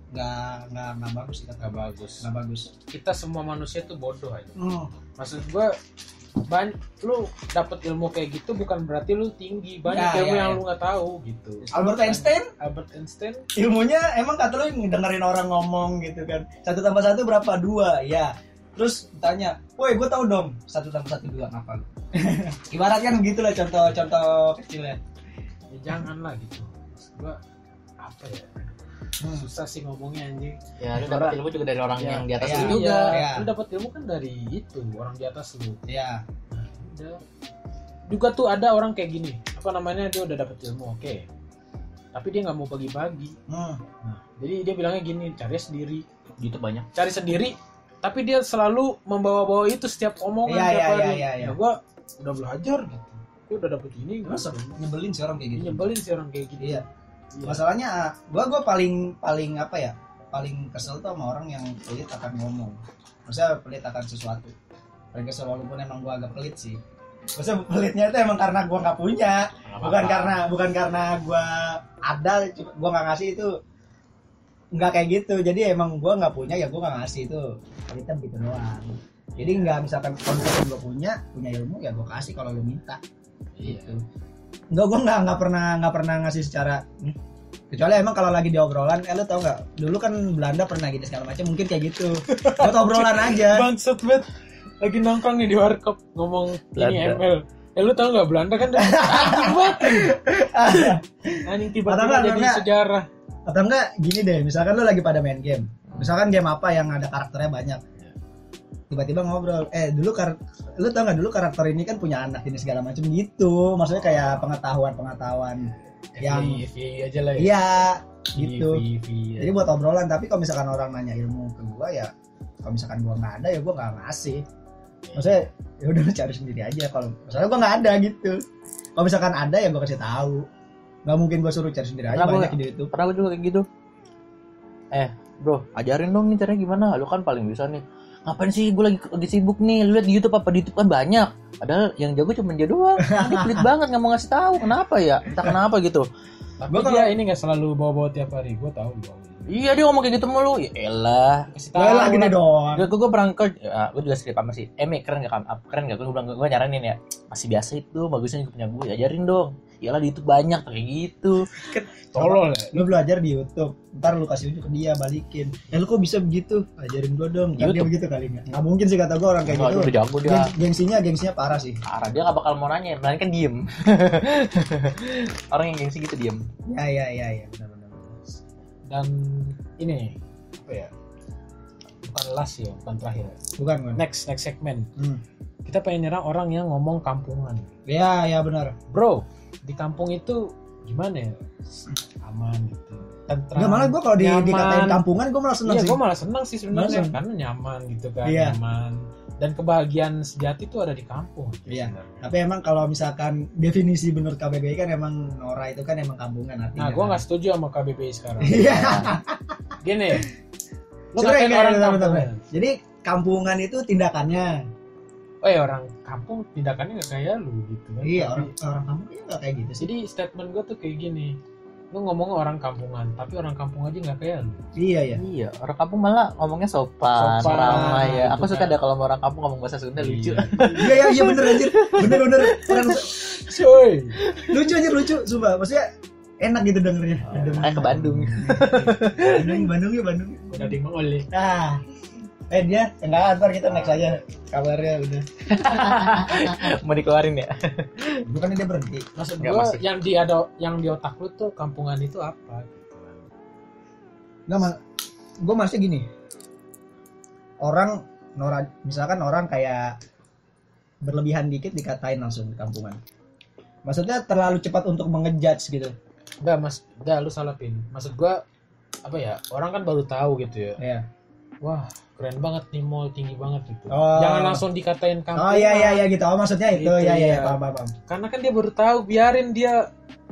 nggak nggak nggak bagus sih kata nggak bagus Nggak bagus. kita semua manusia tuh bodoh aja Hmm. maksud gue banyak lu dapat ilmu kayak gitu bukan berarti lu tinggi. Banyak Ya, ilmu ya, yang ya. lu nggak tahu gitu. Albert Einstein? Albert Einstein. Ilmunya emang kata lu dengerin orang ngomong gitu kan. Satu tambah satu berapa? Dua ya terus tanya woi gue tahu dong. Satu tambah satu dua apa lu? Ibaratkan begitu lah contoh-contoh kecilnya. Ya jangan lah gitu. Gua apa ya susah sih ngomongnya anjing. Ya lu dapat ilmu juga dari orang Ya, yang di atas ya. lu juga. Iya. lu dapat ilmu kan dari itu orang di atas lu. Ya Nah, udah. juga tuh ada orang kayak gini. Apa namanya? Dia udah dapat ilmu oke. Tapi dia nggak mau bagi-bagi. Hmm. nah, jadi dia bilangnya gini cari sendiri. Gitu banyak. Cari sendiri. Tapi dia selalu membawa-bawa itu setiap omongan Iya, tiap iya, hari. iya, iya, iya. Nah, gua udah belajar gitu. Gua udah dapet ini Masa nyebelin sih orang kayak gitu? Nyebelin sih orang kayak gitu. Iya. Iya. masalahnya gua gua paling paling apa ya paling kesel tuh sama orang yang pelit akan ngomong. Maksudnya pelit akan sesuatu. Paling kesel walaupun emang gua agak pelit sih. Maksudnya pelitnya itu emang karena gua nggak punya. Bukan karena bukan karena gua ada gua nggak ngasih itu nggak kayak gitu. Jadi emang gua nggak punya ya gua nggak ngasih itu. Pelitnya begitu doang. Jadi nggak misalkan misalkan gua punya punya ilmu ya gua kasih kalau lu minta. Iya. Gitu Enggak, gue nggak nggak pernah nggak pernah ngasih secara nih. kecuali emang kalau lagi di obrolan eh lu tau nggak dulu kan Belanda pernah gitu segala macam mungkin kayak gitu. Buat obrolan aja. Bangsat banget lagi nongkrong nih di warkop ngomong ini Belanda. ML eh lu tau nggak Belanda kan udah anjing banget. Anjing Atau tiba-tiba jadi enggak. sejarah. Atau enggak gini deh misalkan lu lagi pada main game. Misalkan game apa yang ada karakternya banyak tiba-tiba ngobrol. Eh dulu kar lu tau nggak dulu karakter ini kan punya anak ini segala macam gitu. Maksudnya kayak pengetahuan pengetahuan yang FYI aja lah ya. Iya gitu. FYI, jadi buat obrolan tapi kalau misalkan orang nanya ilmu ke gua ya kalau misalkan gua nggak ada ya gua nggak ngasih. Maksudnya ya udah lu cari sendiri aja. Kalau misalnya gua nggak ada gitu. Kalau misalkan ada ya gua kasih tahu. Nggak mungkin gua suruh cari sendiri aja Kenapa banyak di YouTube. pernah gue juga kayak gitu. Eh bro ajarin dong nih caranya gimana. Lu kan paling bisa nih ngapain sih? Gue lagi lagi sibuk nih. Lu lihat di YouTube apa? Di YouTube kan banyak. Padahal yang jago cuma dia doang. Ini pelit banget nggak mau ngasih tahu. Kenapa ya? Entah kenapa gitu. Tapi Gua dia ini nggak selalu bawa-bawa tiap hari. Gue tahu bawa iya dia ngomong kayak gitu mulu. Ya elah kasih Gue lah gini doang gue gue pernah ke ya, gue juga skrip sama si Emi keren gak kamu? Keren gak gue bilang gue nyaranin ya. Masih biasa itu bagusnya juga punya gue ajarin dong. Iyalah di YouTube banyak kayak gitu. Tolol ya. Lu belajar di YouTube ntar lu kasih unjuk ke dia balikin. Ya lu kok bisa begitu? Ajarin gua dong. Kan dia begitu kali nggak. Nggak mungkin sih kata gua orang kayak Enggak, gitu. dia udah jago dia. Gengs- gengsinya gengsinya parah sih. Parah dia gak bakal mau nanya melainkan diem. Orang yang gengsi gitu diem. Ya ya ya ya dan ini apa ya? Bukan last ya bukan terakhir. Bukan bukan. Next next segmen. Hmm. kita pengen nyerang orang yang ngomong kampungan. Ya ya benar. Bro di kampung itu gimana ya? Aman gitu. Tentram Enggak malah gua kalau di, dikatain kampungan gua malah seneng iya sih. gue malah senang sih sebenarnya seneng. karena nyaman gitu kan Iya. nyaman dan kebahagiaan sejati itu ada di kampung. Iya. sebenarnya. tapi emang kalau misalkan definisi menurut KBBI kan emang Nora itu kan emang kampungan artinya. Nah gue nggak setuju sama KBBI sekarang. Iya. Gini. Lu Coba ngatain kayak orang bentar, jadi kampungan itu tindakannya? Oh ya orang kampung tindakannya nggak kayak lu gitu kan. Iya orang orang kampung nggak kayak gitu sih. Jadi statement gue tuh kayak gini lu ngomong orang kampungan tapi orang kampung aja nggak kayak lu. Iya ya iya orang kampung malah ngomongnya sopan, Sopan, ramai ya. Aku gitu suka kan. deh kalau orang kampung ngomong bahasa Sunda lucu. Iya. iya iya iya bener anjir. Bener bener. Orang- Cuy. lucu anjir lucu. Sumpah maksudnya enak gitu dengernya. Oh, kayak ke Bandung. Bandung Bandung ya Bandung. Udah di oleh nah eh dia enggak ntar kita next aja kabarnya udah mau dikeluarin ya bukan dia berhenti maksud Nggak, gue yang di ada yang di otak lu tuh kampungan itu apa. Enggak mal gue masih gini orang Nora misalkan orang kayak berlebihan dikit dikatain langsung di kampungan maksudnya terlalu cepat untuk mengejudge gitu Enggak mas, enggak lu salah pin. Maksud gua apa ya? Orang kan baru tahu gitu ya. ya Wah, keren banget nih mall tinggi banget gitu. Oh. Jangan langsung dikatain kampungan. oh iya iya iya gitu oh maksudnya itu Gitu, ya ya ya iya. paham paham paham. Karena kan dia baru tahu, biarin dia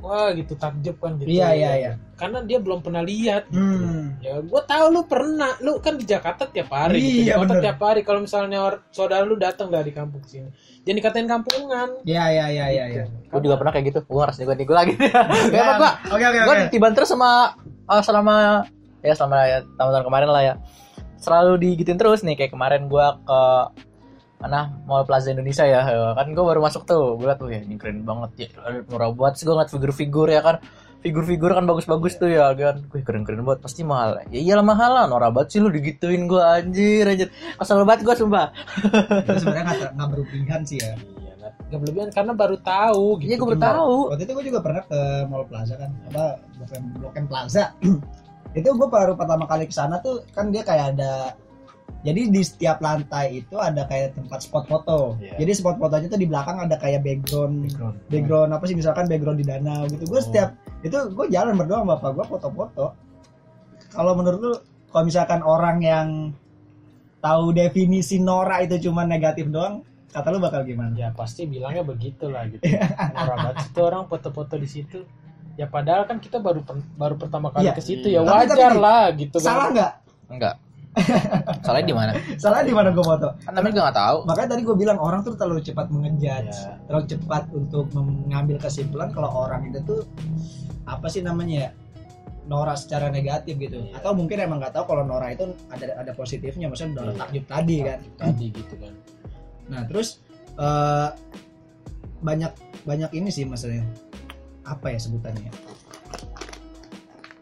wah gitu takjub kan gitu. Iya, iya, iya. Karena dia belum pernah lihat gitu. Hmm. Ya, gua tahu lu pernah, lu kan di Jakarta tiap hari gitu. Di Iya, kota bener. tiap hari kalau misalnya saudara lu datang dari kampung sini. Jangan dikatain kampungan. Iya iya iya iya iya. gue juga pernah kayak gitu gue ngerasa gue nih gue lagi ya apa gue Oke oke gue ditiban terus sama eh, selama ya selama ya tahun-tahun kemarin lah ya selalu digituin terus nih kayak kemarin gue ke mana Mall Plaza Indonesia ya. Ya, kan gue baru masuk tuh. Gue liat tuh ya ini keren banget ya. Murah sih gue ngeliat figur-figur ya kan. Figur-figur kan bagus-bagus tuh ya kan. Gue keren-keren banget. Pasti mahal. Ya iyalah mahal lah. Norak banget sih lu digituin gue anjir anjir. Kesel banget gue sumpah. Itu sebenarnya nggak nggak berlebihan sih ya. Iya, nggak nggak berlebihan karena baru tahu gitu. iya gue baru tahu. Waktu itu gue juga pernah ke Mall Plaza kan. Apa Blok M, Blok M Plaza itu gue baru pertama kali ke sana tuh kan dia kayak ada jadi di setiap lantai itu ada kayak tempat spot foto Iya. jadi spot fotonya tuh di belakang ada kayak background Background. background apa sih misalkan background di danau gitu gue Oh. setiap itu gue jalan berdua sama bapak gue foto-foto kalau menurut lu kalau misalkan orang yang tahu definisi Nora itu cuma negatif doang kata lu bakal gimana Ya pasti bilangnya begitu lah gitu. Norak banget itu orang foto-foto di situ. Ya padahal kan kita baru baru pertama kali Iya. ke situ ya Tapi- wajar tapi- lah gitu kan. salah nggak enggak salahnya di mana salah di mana gue foto kan namanya gue nggak tahu makanya tadi gue bilang orang tuh terlalu cepat mengejudge Iya. terlalu cepat untuk mengambil kesimpulan kalau orang itu tuh apa sih namanya ya Nora secara negatif gitu Iya. atau mungkin emang nggak tahu kalau Nora itu ada ada positifnya maksudnya Nora Iya. takjub tadi kan Tadi gitu kan. nah terus eh, banyak banyak ini sih maksudnya apa ya sebutannya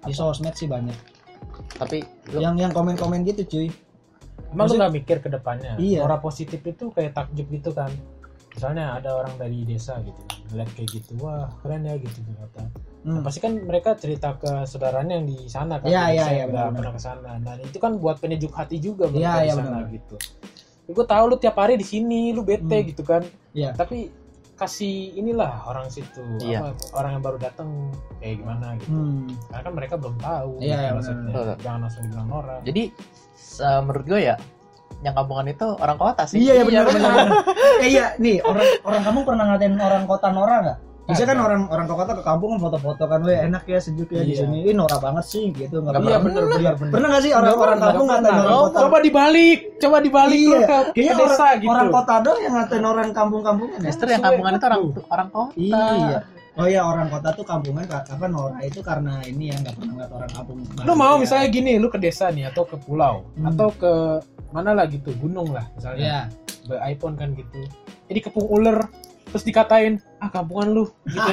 di sosmed sih banyak tapi lu yang yang komen komen gitu cuy Emang lu Maksud- nggak mikir ke depannya? Iya. Orang positif itu kayak takjub gitu kan. Misalnya ada orang dari desa gitu, ngeliat kayak gitu, wah keren ya gitu ternyata. Hmm. Pasti kan mereka cerita ke saudaranya yang di sana kan, Iya, iya, iya, yang udah benar. pernah ke sana. Dan itu kan buat penyejuk hati juga mereka Iya, di iya, sana benar. gitu. gue tahu lu tiap hari di sini, lu bete Hmm. gitu kan. Iya. Tapi kasih inilah orang situ, Iya. apa, orang yang baru datang kayak gimana gitu. Hmm. Karena kan mereka belum tahu. Iya, iya, maksudnya. benar. Jangan langsung dibilang norak. jadi menurut gue ya yang kampungan itu orang kota sih Iya, iya benar benar. benar. Eh, iya, nih orang orang kamu pernah ngatain orang kota Nora nggak? Bisa kan orang orang ke kota ke kampung kan foto-foto kan, weh enak ya sejuk ya di Iya. sini. Ini Nora banget sih gitu nggak Iya pernah. bener bener bener. Pernah nggak sih orang orang pernah, kampung nggak ngatain pernah. orang kota? Coba dibalik, coba dibalik Iya, lu ke, ke kayaknya desa orang, gitu. orang kota doang yang ngatain orang kampung-kampungan ya. Justru yang kampungan itu orang orang kota Iya. Oh iya orang kota tuh kampungan apa Nora itu karena ini ya nggak pernah ngeliat orang kampung. Lu mau Iya. misalnya gini, lu ke desa nih atau ke pulau Hmm. atau ke mana lah gitu, gunung lah misalnya. Iya. Be iPhone kan gitu. Jadi kepung ular terus dikatain, ah kampungan lu gitu.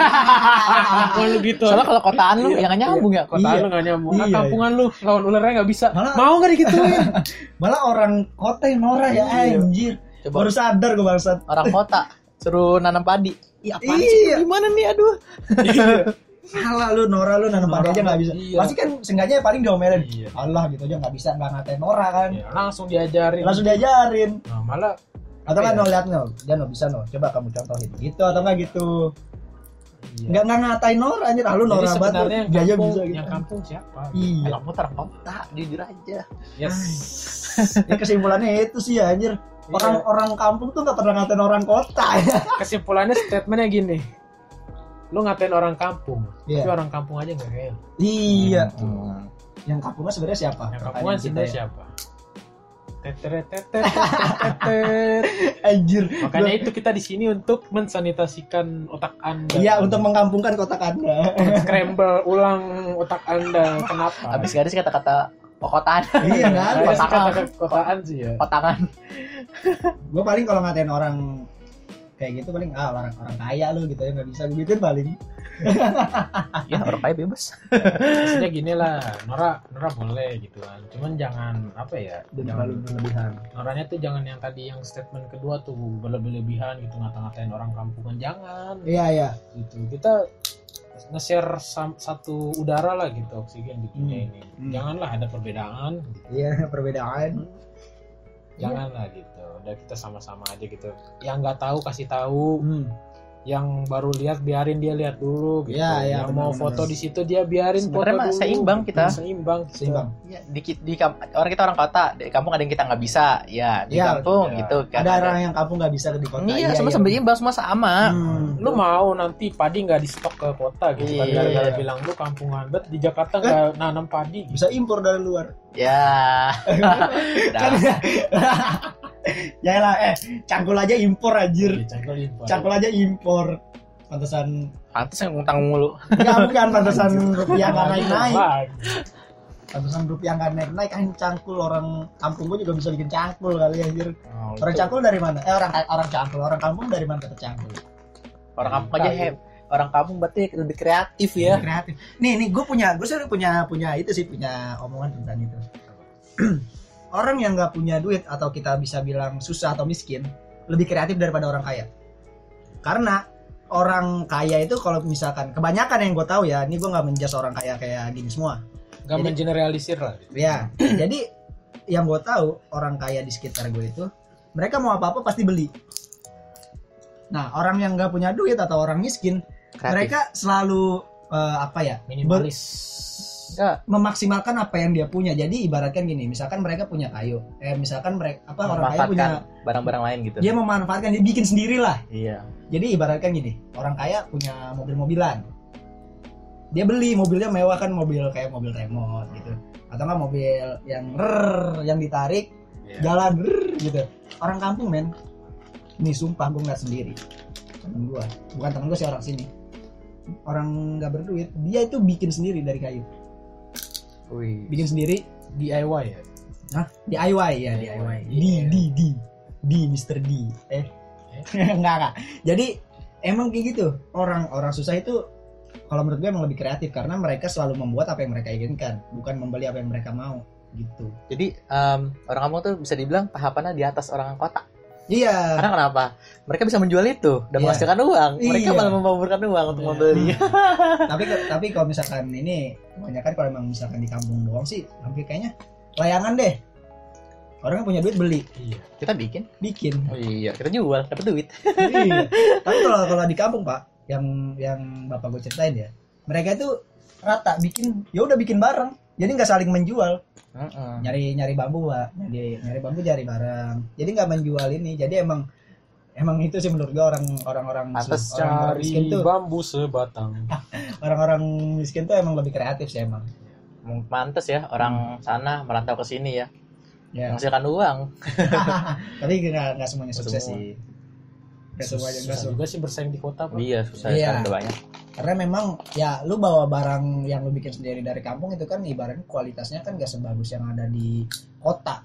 kampungan lu gitu. soalnya kalau kotaan lu Iya, yang nggak nyambung ya Kota Iya. lu gak nyambung. Ah, Iya, kampungan lu lawan ularnya gak bisa. Malah- Mau gak digituin? Malah orang kota yang Nora ya Iya. anjir. coba Baru sadar gue bangsat. orang kota suruh nanam padi Iya, apaan Iya. sih? Gimana nih? Aduh. Salah lu Nora lu nanam padi aja nggak bisa. iya. Pasti kan sengaja paling diomelin. Iya. Allah gitu aja nggak bisa nggak ngatain Nora kan. Ya, langsung diajarin. Langsung diajarin. Nah, malah Atau kan ya? no lihat no, dia no bisa no. Coba kamu contohin. Gitu atau nggak gitu. iya. Nggak nggak ngatain Nora anjir. Ah, lu Jadi Nora banget. sebenarnya yang kampung, bisa gitu. yang kampung siapa? Iya. Kamu kota, jujur aja. Yes. Ya, kesimpulannya itu sih ya anjir. Orang orang kampung tuh nggak pernah ngatain orang kota. kesimpulannya statementnya gini lu ngatain orang kampung Iya. tapi orang kampung aja nggak kayak. Iya. Hmm. Yang kampungnya sebenarnya siapa? yang kita sebenarnya ya. siapa. Anjir. makanya itu kita di sini untuk mensanitasikan otak anda Iya, untuk mengkampungkan kotak Anda. scramble ulang otak anda kenapa Habis sih kata-kata kotaan, iya nggak ada. Kotakan. kotaan sih ya kotangan. gue paling kalau ngatain orang kayak gitu paling ah orang orang kaya lu gitu ya nggak bisa gue gituin paling. Ya orang kaya bebas. maksudnya gini lah Nora Nora boleh gitu kan. Cuman jangan apa ya dan jangan terlalu berlebihan. Noranya tuh jangan yang tadi yang statement kedua tuh berlebih-lebihan gitu ngata-ngatain orang kampungan. Jangan. Iya iya. Gitu. Kita nge-share satu udara lah gitu oksigen di dunia Hmm. ini. Hmm. janganlah ada perbedaan. Gitu. iya perbedaan. Janganlah gitu udah kita sama-sama aja gitu yang nggak tahu kasih tahu hmm. yang baru lihat biarin dia lihat dulu gitu Iya, iya, yang mau benar-benar. foto di situ dia biarin foto Sebenarnya mah dulu seimbang kita. seimbang kita. seimbang Ya, di, di orang kita orang kota, di kampung ada yang kita nggak bisa. Ya, di Iya, kampung iya. gitu kan. ada orang yang kampung nggak bisa di kota Iya, semua seimbang semua sama. Hmm. lu mau nanti padi nggak di stok ke kota gitu kan Iya. gara-gara bilang lu kampungan bet di Jakarta nggak nanam padi gitu. bisa impor dari luar Ya. kan Ya lah eh cangkul aja impor anjir. Iya, cangkul impor. cangkul aja impor. Pantesan. Pantes yang ngutang mulu. nggak bukan pantesan rupiah nggak naik naik Wah, ratusan rupiah nggak naik naik kan cangkul orang kampung gue juga bisa bikin cangkul kali ya anjir orang cangkul dari mana? Eh orang orang cangkul orang kampung dari mana dapat cangkul? Orang kampung aja hem orang kampung berarti lebih kreatif ya. Kreatif. Nih nih gue punya gue sih punya punya itu sih punya omongan tentang itu orang yang nggak punya duit atau kita bisa bilang susah atau miskin lebih kreatif daripada orang kaya karena orang kaya itu kalau misalkan kebanyakan yang gue tahu ya ini gue nggak menjas orang kaya kayak gini semua Gak Jadi- mengeneralisir lah. ya jadi yang gue tahu orang kaya di sekitar gue itu mereka mau apa apa pasti beli nah orang yang nggak punya duit atau orang miskin kreatif mereka selalu eh, apa ya ber- Minimalis. Enggak, memaksimalkan apa yang dia punya. Jadi ibaratkan gini misalkan mereka punya kayu eh misalkan mereka apa orang kaya punya barang-barang lain gitu. Dia memanfaatkan dia bikin sendiri lah. Iya. Jadi ibaratkan gini orang kaya punya mobil-mobilan. Dia beli mobilnya mewah kan mobil kayak mobil remote gitu. Atau nggak mobil yang rrr, yang ditarik Iya. jalan rrr, gitu. Orang kampung men. Nih sumpah gue nggak sendiri. Temen gue bukan temen gue sih orang sini. Orang nggak berduit dia itu bikin sendiri dari kayu wih. Bikin sendiri DIY ya. Hah? DIY ya DIY. DIY D D D D Mr D. Eh enggak enggak. Jadi emang kayak gitu. Orang orang susah itu kalau menurut gue emang lebih kreatif. Karena mereka selalu membuat apa yang mereka inginkan. Bukan membeli apa yang mereka mau gitu. Jadi em, orang kampung tuh bisa dibilang tahapannya di atas orang kota iya karena kenapa mereka bisa menjual itu dan Iya. menghasilkan uang mereka Iya. malah membaburkan uang untuk Iya. membeli tapi tapi kalau misalkan ini kebanyakan kalau emang misalkan di kampung doang sih hampir kayaknya layangan deh orang yang punya duit beli Iya. kita bikin bikin oh iya kita jual dapat duit iya. Tapi kalau kalau di kampung pak, yang yang bapak gue ceritain ya, mereka itu rata bikin, ya udah bikin bareng, jadi nggak saling menjual, Heeh. nyari nyari bambu pak, nyari nyari bambu cari bareng, jadi nggak menjual ini, jadi emang emang itu sih menurut gue orang orang orang Pantes orang miskin Cari tuh bambu sebatang. orang-orang miskin tuh emang lebih kreatif sih emang. Pantes ya orang sana merantau ke sini ya Ya. menghasilkan uang Tapi nggak nggak semuanya sukses Semua. sih. Nggak semuanya Susah juga sih bersaing di kota, Pak. iya susah Iya. banyak karena memang ya lu bawa barang yang lu bikin sendiri dari kampung itu kan ibaratnya kualitasnya kan gak sebagus yang ada di kota.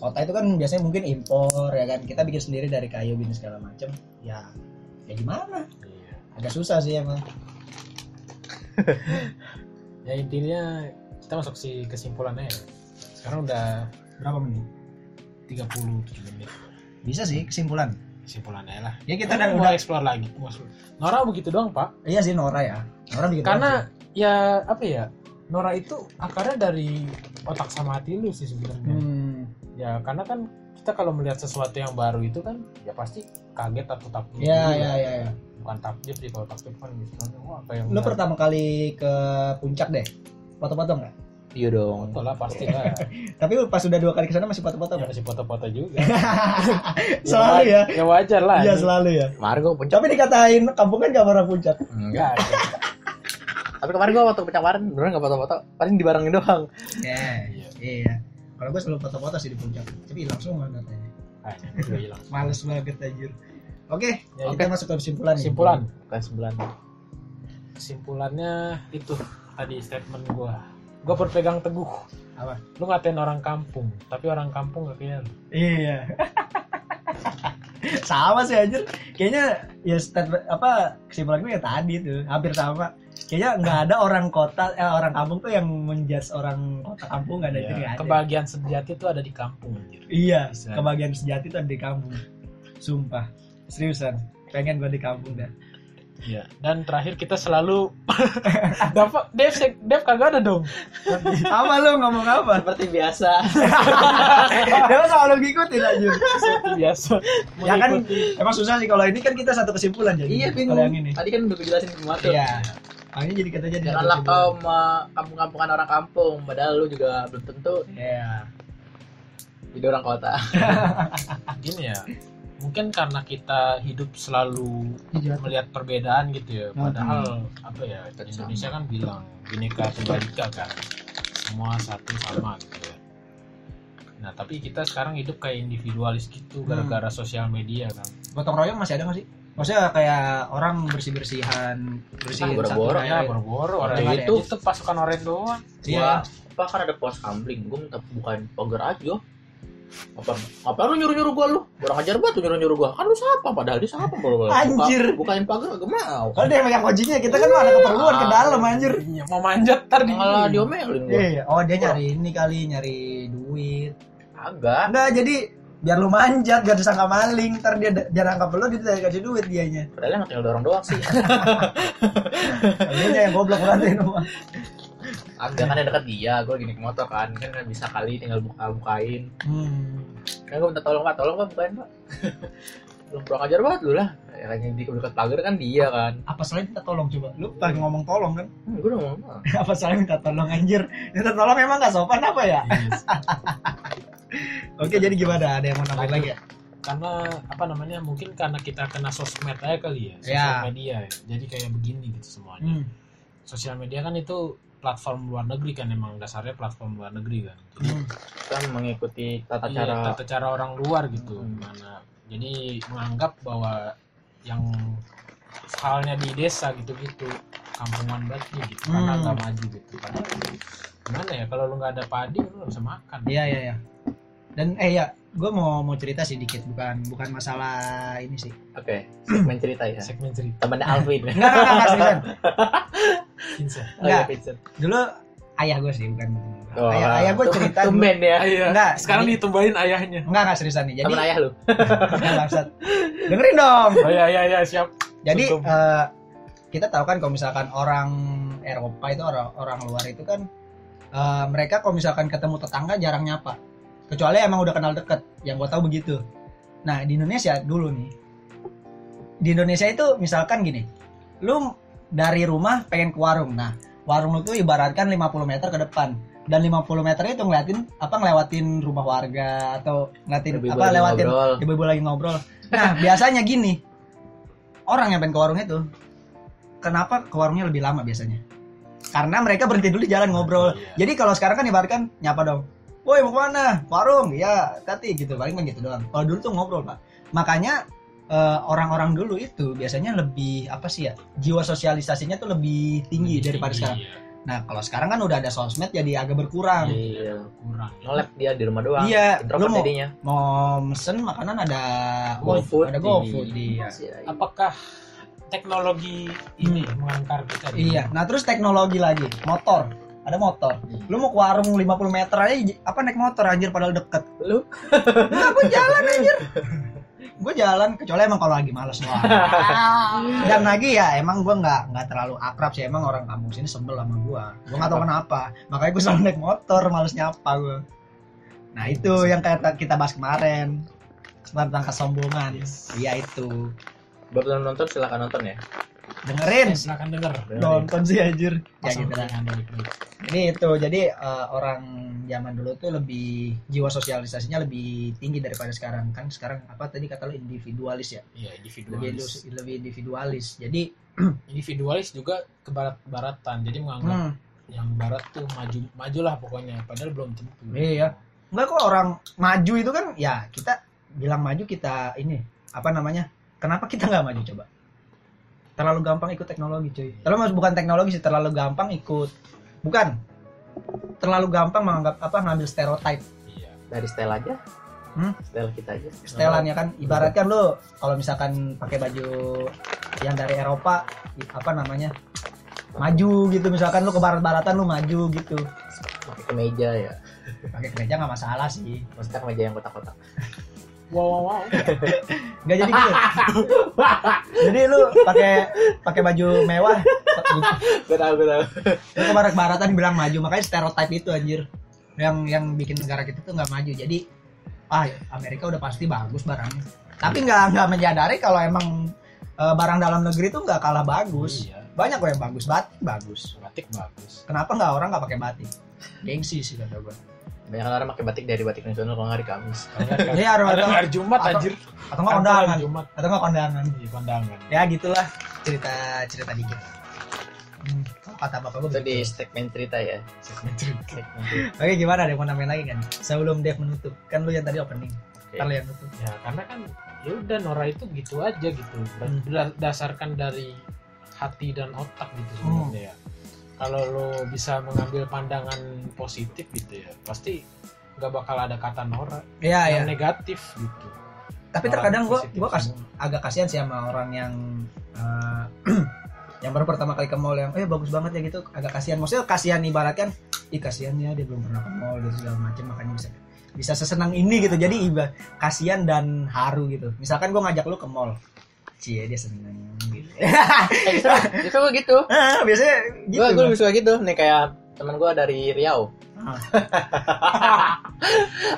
Kota itu kan biasanya mungkin impor ya kan? Kita bikin sendiri dari kayu gini segala macem. Ya ya gimana? Iya. agak susah sih emang. Ya intinya kita masuk si kesimpulannya ya. Sekarang udah berapa menit? 37 menit. bisa sih kesimpulan Kesimpulannya lah. ya kita udah, mau udah explore lagi. Nora begitu doang, Pak. iya sih Nora ya Nora bikin Karena ya apa ya? Nora itu akarnya dari otak sama hati lu sih sebenarnya. hmm, Ya karena kan kita kalau melihat sesuatu yang baru itu kan ya pasti kaget atau takjub. ya ya ya ya Bukan takjub sih kalau takjub kan misalnya wah apa yang lu pertama kali ke puncak deh foto-foto nggak iya dong foto lah pasti lah. tapi pas udah dua kali ke sana masih foto-foto ya masih foto-foto juga. selalu ya Ya wajar lah. iya selalu ya kemarin gue puncak tapi dikatain kampung kan gak pernah puncak enggak tapi kemarin gue waktu puncak kemarin beneran nggak foto-foto paling dibarengin doang Iya, Iya. iya. Kalau gue selalu foto-foto sih di puncak, tapi hilang semua datanya. Ah, hilang. Males banget anjir. Oke, Ya, kita masuk ke kesimpulan nih. Kesimpulan. kelas sembilan Kesimpulannya itu tadi statement gua. Gua berpegang teguh. Apa? Lu ngatain orang kampung, tapi orang kampung gak kayak lu. Iya. sama sih anjir. Kayaknya ya statement apa kesimpulan gue ya tadi tuh, hampir sama. Kayaknya nggak ada orang kota eh, orang kampung tuh yang menjudge orang kota kampung nggak ada itu Ya, nggak ada. kebahagiaan sejati itu ada di kampung anjir. Iya, Bisa. kebahagiaan sejati tuh ada di kampung. Sumpah, seriusan. Pengen gue di kampung dah. Iya. Dan terakhir kita selalu dapat Dev Dev kagak ada dong. apa lu ngomong apa? seperti biasa Dia selalu ngikutin aja. Seperti biasa. Ya kan emang susah sih kalau ini kan kita satu kesimpulan jadi. iya Kalau bingung yang ini. tadi kan udah gue jelasin semua tuh Iya. Makanya jadi kita jadi janganlah kau kampung-kampungan orang kampung padahal lu juga belum tentu Iya. jadi orang kota gini ya. Mungkin karena kita hidup selalu Iya. melihat perbedaan gitu ya. Hmm. Padahal apa ya? Indonesia kan bilang bineka tunggal ika kan. Semua satu sama gitu ya. Nah, tapi kita sekarang hidup kayak individualis gitu Hmm. gara-gara sosial media kan. Gotong royong masih ada nggak sih? Maksudnya kayak orang bersih-bersihan, bersihin Ah, boro-boro satu Ya, boro-boro Orang orang ada itu ya? itu pasukan oranye doang. Iya. Pak kan ada pos kamling gue minta bukain pagar aja apa apa lu nyuruh nyuruh gua lu orang ajar banget nyuruh nyuruh gua kan lu siapa padahal dia siapa kalau boleh Anjir. Buka, bukain pagar gak mau Kalau dia megang kuncinya, kita kan mau ada keperluan ke dalam anjir. Iya, mau manjat ntar di malah diomelin gua Iya, oh dia nyari ini kali, nyari duit. agak Enggak, jadi biar lu manjat, biar disangka maling, ntar dia dia nangkap lu, dia tidak kasih duit dianya. padahal yang tinggal dorong doang sih Dia yang goblok berarti. agak kan yang dekat dia gue gini ke motor kan kan bisa kali tinggal buka bukain Hmm. kan gue minta tolong pak tolong pak bukain pak belum kurang ajar banget lu lah ya kan yang di dekat pagar kan dia kan Apa salahnya minta tolong coba? Lu lagi ngomong tolong kan? hmm, gue udah ngomong "Ah, apa salahnya minta tolong anjir? Minta tolong emang gak sopan apa ya? Yes. Oke, jadi gimana? Ada yang mau nambahin lagi ya? karena apa namanya mungkin karena kita kena sosmed aja kali ya sosial Ya. media ya. jadi kayak begini gitu semuanya Hmm. sosial media kan itu platform luar negeri kan emang dasarnya platform luar negeri kan jadi Hmm. kan mengikuti tata iya, cara tata cara orang luar gitu Hmm. mana jadi menganggap bahwa yang halnya di desa gitu-gitu kampungan banget gitu karena Hmm. nggak maju gitu padahal gimana ya kalau lu nggak ada padi lu nggak bisa makan Iya, iya, iya. Dan eh ya, gue mau mau cerita sih dikit, bukan bukan masalah ini sih. oke segmen cerita ya segmen cerita temannya Alvin Enggak, enggak, enggak, enggak seriusan. Oh, iya, Enggak. Vincent. Dulu ayah gue sih, bukan. Oh, ayah ayah gue cerita. tumben ya Iya. Enggak, sekarang jadi- ditumbahin ayahnya Enggak, enggak seriusan nih. Jadi temen ayah lu Enggak, bangsat. Dengerin dong. oh iya iya iya siap Jadi eh, kita tahu kan kalau misalkan orang Eropa itu orang orang luar itu kan eh, mereka kalau misalkan ketemu tetangga jarang nyapa. Kecuali emang udah kenal deket. Yang gue tahu begitu. Nah di Indonesia dulu nih. Di Indonesia itu misalkan gini, lu dari rumah pengen ke warung. Nah warung lu tuh ibaratkan 50 meter ke depan. Dan 50 meter itu ngeliatin apa ngelewatin rumah warga atau ngeliatin Ibu-ibu apa lewatin ibu-ibu lagi ngobrol. Nah, biasanya gini. Orang yang pengen ke warung itu kenapa ke warungnya lebih lama biasanya? Karena mereka berhenti dulu di jalan ngobrol. Iya. Jadi kalau sekarang kan ibaratkan nyapa dong. Woi mau ke mana? Warung? Ya, tati gitu. Paling kan gitu doang. Kalau dulu tuh ngobrol pak. Makanya eh, orang-orang dulu itu biasanya lebih apa sih ya? Jiwa sosialisasinya tuh lebih tinggi daripada Tinggi, sekarang. iya. Nah kalau sekarang kan udah ada sosmed jadi agak berkurang. iya kurang ngelap dia di rumah doang Iya, lu mau- jadinya Mau mesen makanan ada GoFood ada di- GoFood iya. Masih ada. apakah teknologi ini mengantar kita Iya, nah terus teknologi lagi, motor. Ada motor. Lu mau ke warung 50 meter aja apa naik motor anjir padahal deket. Lu? Enggak, gue jalan anjir. gue jalan kecuali emang kalau lagi males doang. Dan lagi ya emang gue nggak nggak terlalu akrab sih emang orang kampung sini sebel sama gue. Gue nggak tahu kenapa. Makanya gue selalu naik motor, males nyapa gue. Nah itu yang kayak kita bahas kemarin tentang kesombongan. Iya itu. buat nonton silakan nonton ya Dengerin. Eh, silakan denger Nonton sih anjir. Ya gitu lah. baik-baik. Jadi itu, jadi eh, orang zaman dulu tuh lebih jiwa sosialisasinya lebih tinggi daripada sekarang kan sekarang apa tadi kata lu individualis ya, iya lebih individualis lebih individualis. Jadi individualis juga ke barat baratan jadi menganggap hmm, yang barat tuh maju majulah pokoknya padahal belum tentu iya, enggak kok orang maju itu kan ya kita bilang maju kita ini apa namanya? Kenapa kita nggak maju coba? Terlalu gampang ikut teknologi cuy. Terlalu bukan teknologi sih, terlalu gampang ikut. Bukan. Terlalu gampang menganggap apa ngambil stereotype. Iya. Dari style aja. Hmm? style kita aja. Setelan ya kan ibaratkan lu kalau misalkan pakai baju yang dari Eropa apa namanya maju gitu. Misalkan lu ke barat-baratan lu maju gitu. Pakai kemeja ya. Pakai kemeja nggak masalah sih. Maksudnya kemeja yang kotak-kotak wow wow wow. Nggak jadi gitu. Jadi lu pakai pakai baju mewah. Gue tau gue tau. Lu ke barat-baratan bilang maju makanya stereotip itu anjir. Yang yang bikin negara kita tuh nggak maju. Jadi ah Amerika udah pasti bagus barangnya. Tapi nggak nggak menyadari kalau emang eh, barang dalam negeri tuh nggak kalah bagus. Iya. Banyak kok yang bagus. Batik bagus. Batik bagus. Kenapa nggak orang nggak pakai batik? Gengsi sih kata gue banyak orang pakai batik dari batik nasional kalau nggak hari Kamis kan- Iya, ada hari Jumat atau- anjir. atau nggak kondangan. Jumat. Atau nggak kondangan. Di kondangan. Ya gitulah. Cerita cerita dikit. Hmm, kalau kata bapak gue itu di begitu. segmen cerita ya. Segmen cerita. Oke gimana? Ada yang mau nambahin lagi kan? Sebelum Dev menutup kan lu yang tadi opening. Oke. ntar lu yang nutup. Ya karena kan ya udah Nora itu gitu aja gitu. Hmm. Berdasarkan dari hati dan otak gitu sebenarnya ya kalau lo bisa mengambil pandangan positif gitu ya pasti nggak bakal ada kata norak ya. yang negatif gitu. Tapi Orang terkadang gue gue kas, agak kasihan sih sama orang yang eh, yang baru pertama kali ke mall yang eh bagus banget ya gitu. Agak kasihan. Maksudnya kasihan ibaratkan ih kasihan ya dia belum pernah ke mall gitu segala macam makanya bisa bisa sesenang ini gitu. Jadi iba kasihan dan haru gitu. Misalkan gue ngajak lu ke mall cie dia seneng. Gitu Eh, justru, justru gue gitu. Ah, biasanya gitu gue gue lebih suka gitu. Nih kayak teman gue dari Riau. Ah.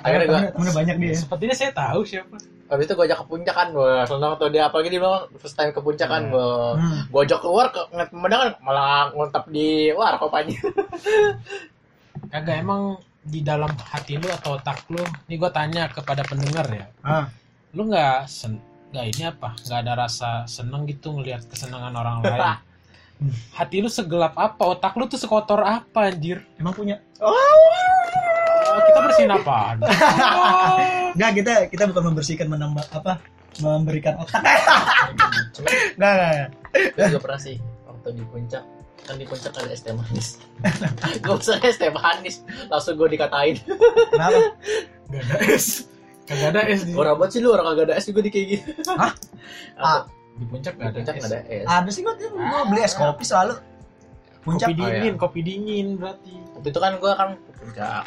akhirnya gue Temennya- banyak dia. Sepertinya saya tahu siapa. Habis itu gue ajak ke puncak kan gue seneng tuh dia. Apalagi dia bilang first time ke puncak kan Hmm. gue Hmm. gue ajak keluar ke ngeliat pemandangan malah ngontap di war kopanya kagak emang di dalam hati lu atau otak lu ini gue tanya kepada pendengar ya. Ah. lu nggak sen nggak ini apa nggak ada rasa seneng gitu ngelihat kesenangan orang lain hati lu segelap apa otak lu tuh sekotor apa anjir emang punya Oh, kita bersihin apaan Oh. Enggak, kita kita bukan membersihkan menambah apa? Memberikan otak. cuman Enggak, enggak. gue juga pernah sih waktu di puncak kan di puncak ada es teh manis gue usah es teh manis langsung gue dikatain Kenapa? Gak ada es kagak ada es di, orang banget sih lu orang kagak ada es juga di kayak gitu Hah? Apa? di puncak di gak ada puncak ada es Ada sih gua tuh gua beli es kopi selalu. Puncak. kopi Oh, dingin iya. kopi dingin berarti waktu itu kan gue kan puncak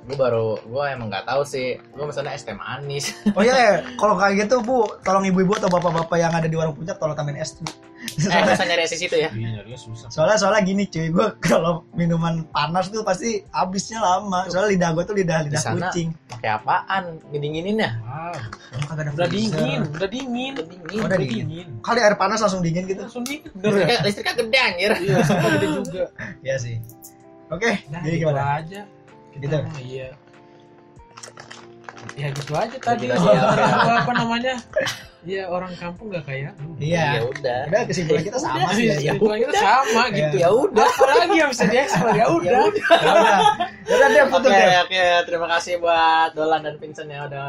gue baru gue emang nggak tahu sih gue misalnya es teh manis Oh iya, ya. kalau kayak gitu Bu, tolong ibu-ibu atau bapak-bapak yang ada di warung puncak tolong tambahin es. Bu. eh bisa nyari es di situ ya iya nyarinya susah Soalnya soalnya gini cuy, gua kalau minuman panas tuh pasti habisnya lama. Soalnya lidah gua tuh lidah lidah Di sana. kucing. pakai apaan ngedingininnya wow Oh, kagak ada udah dingin udah dingin Udah dingin Oh, udah dingin. Kali air panas langsung dingin gitu. langsung dingin bener ya listriknya, listriknya gede anjir iya sama gede juga Iya sih. Oke, nah jadi gitu gimana? aja Gitu? mah iya ya gitu aja tadi Gitu aja, ya. apa namanya Iya orang kampung gak kayak. Iya. ya udah Udah kesimpulan kita sama sih ya. Iya, kesimpulan kita sama Iya. gitu ya udah apalagi yang bisa diekspor ya udah Ya udah. Ya udah dia Oke, putus deh. oke, terima kasih buat Dolan dan Vincent ya udah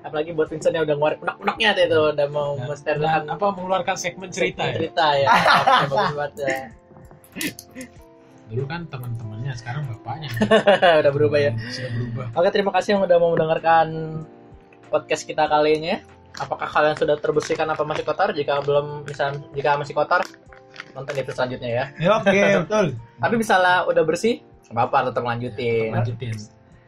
apalagi buat Vincent yang udah ngeluarin unek-uneknya tuh itu udah mau mensterilkan dan apa mengeluarkan segmen cerita ya cerita ya. Oke, bagus banget ya. dulu kan teman-temannya sekarang bapaknya udah berubah ya. sudah berubah Oke, terima kasih yang udah mau mendengarkan podcast kita kali ini. ya. Apakah kalian sudah terbersihkan apa masih kotor? Jika belum, misal jika masih kotor, nonton episode selanjutnya ya. Ya, Oke, betul. Tapi misalnya udah bersih, nggak apa-apa tetap lanjutin. lanjutin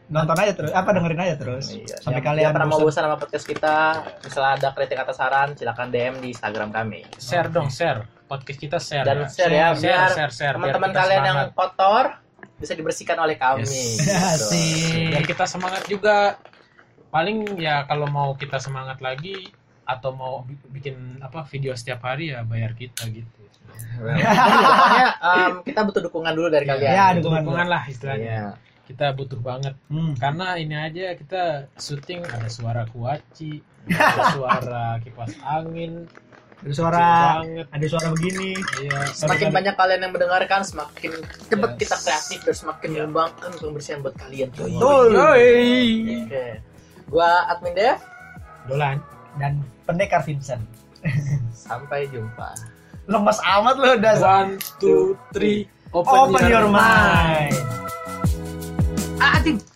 Nonton aja terus, apa dengerin aja terus. Iya. Sampai Yang- kalian yang pernah mau bosan. sama podcast kita, misalnya ada kritik atau saran, silakan DM di Instagram kami. share dong share podcast kita share Dan share ya, share biar share, share, biar Teman-teman kalian yang semangat. kotor bisa dibersihkan oleh kami. Yes. Gitu. Asik. biar kita semangat juga paling ya kalau mau kita semangat lagi atau mau bi- bikin apa video setiap hari ya bayar kita gitu Pokoknya em, kita butuh dukungan dulu dari kalian. Ya, dukungan. dukungan lah istilahnya Iya. kita butuh banget Hmm. karena ini aja kita syuting ada suara kuaci ada suara kipas angin Ada suara ada suara begini. iya Semakin banyak kalian yang mendengarkan, semakin cepat Yes. kita kreatif dan semakin mengembangkan kebersihan buat kalian. Betul. Oke. Gua admin Dev, dolan Dan pendekar Vincent. sampai jumpa. Lemes amat lo udah. one two three Open your mind. Ah, Adim.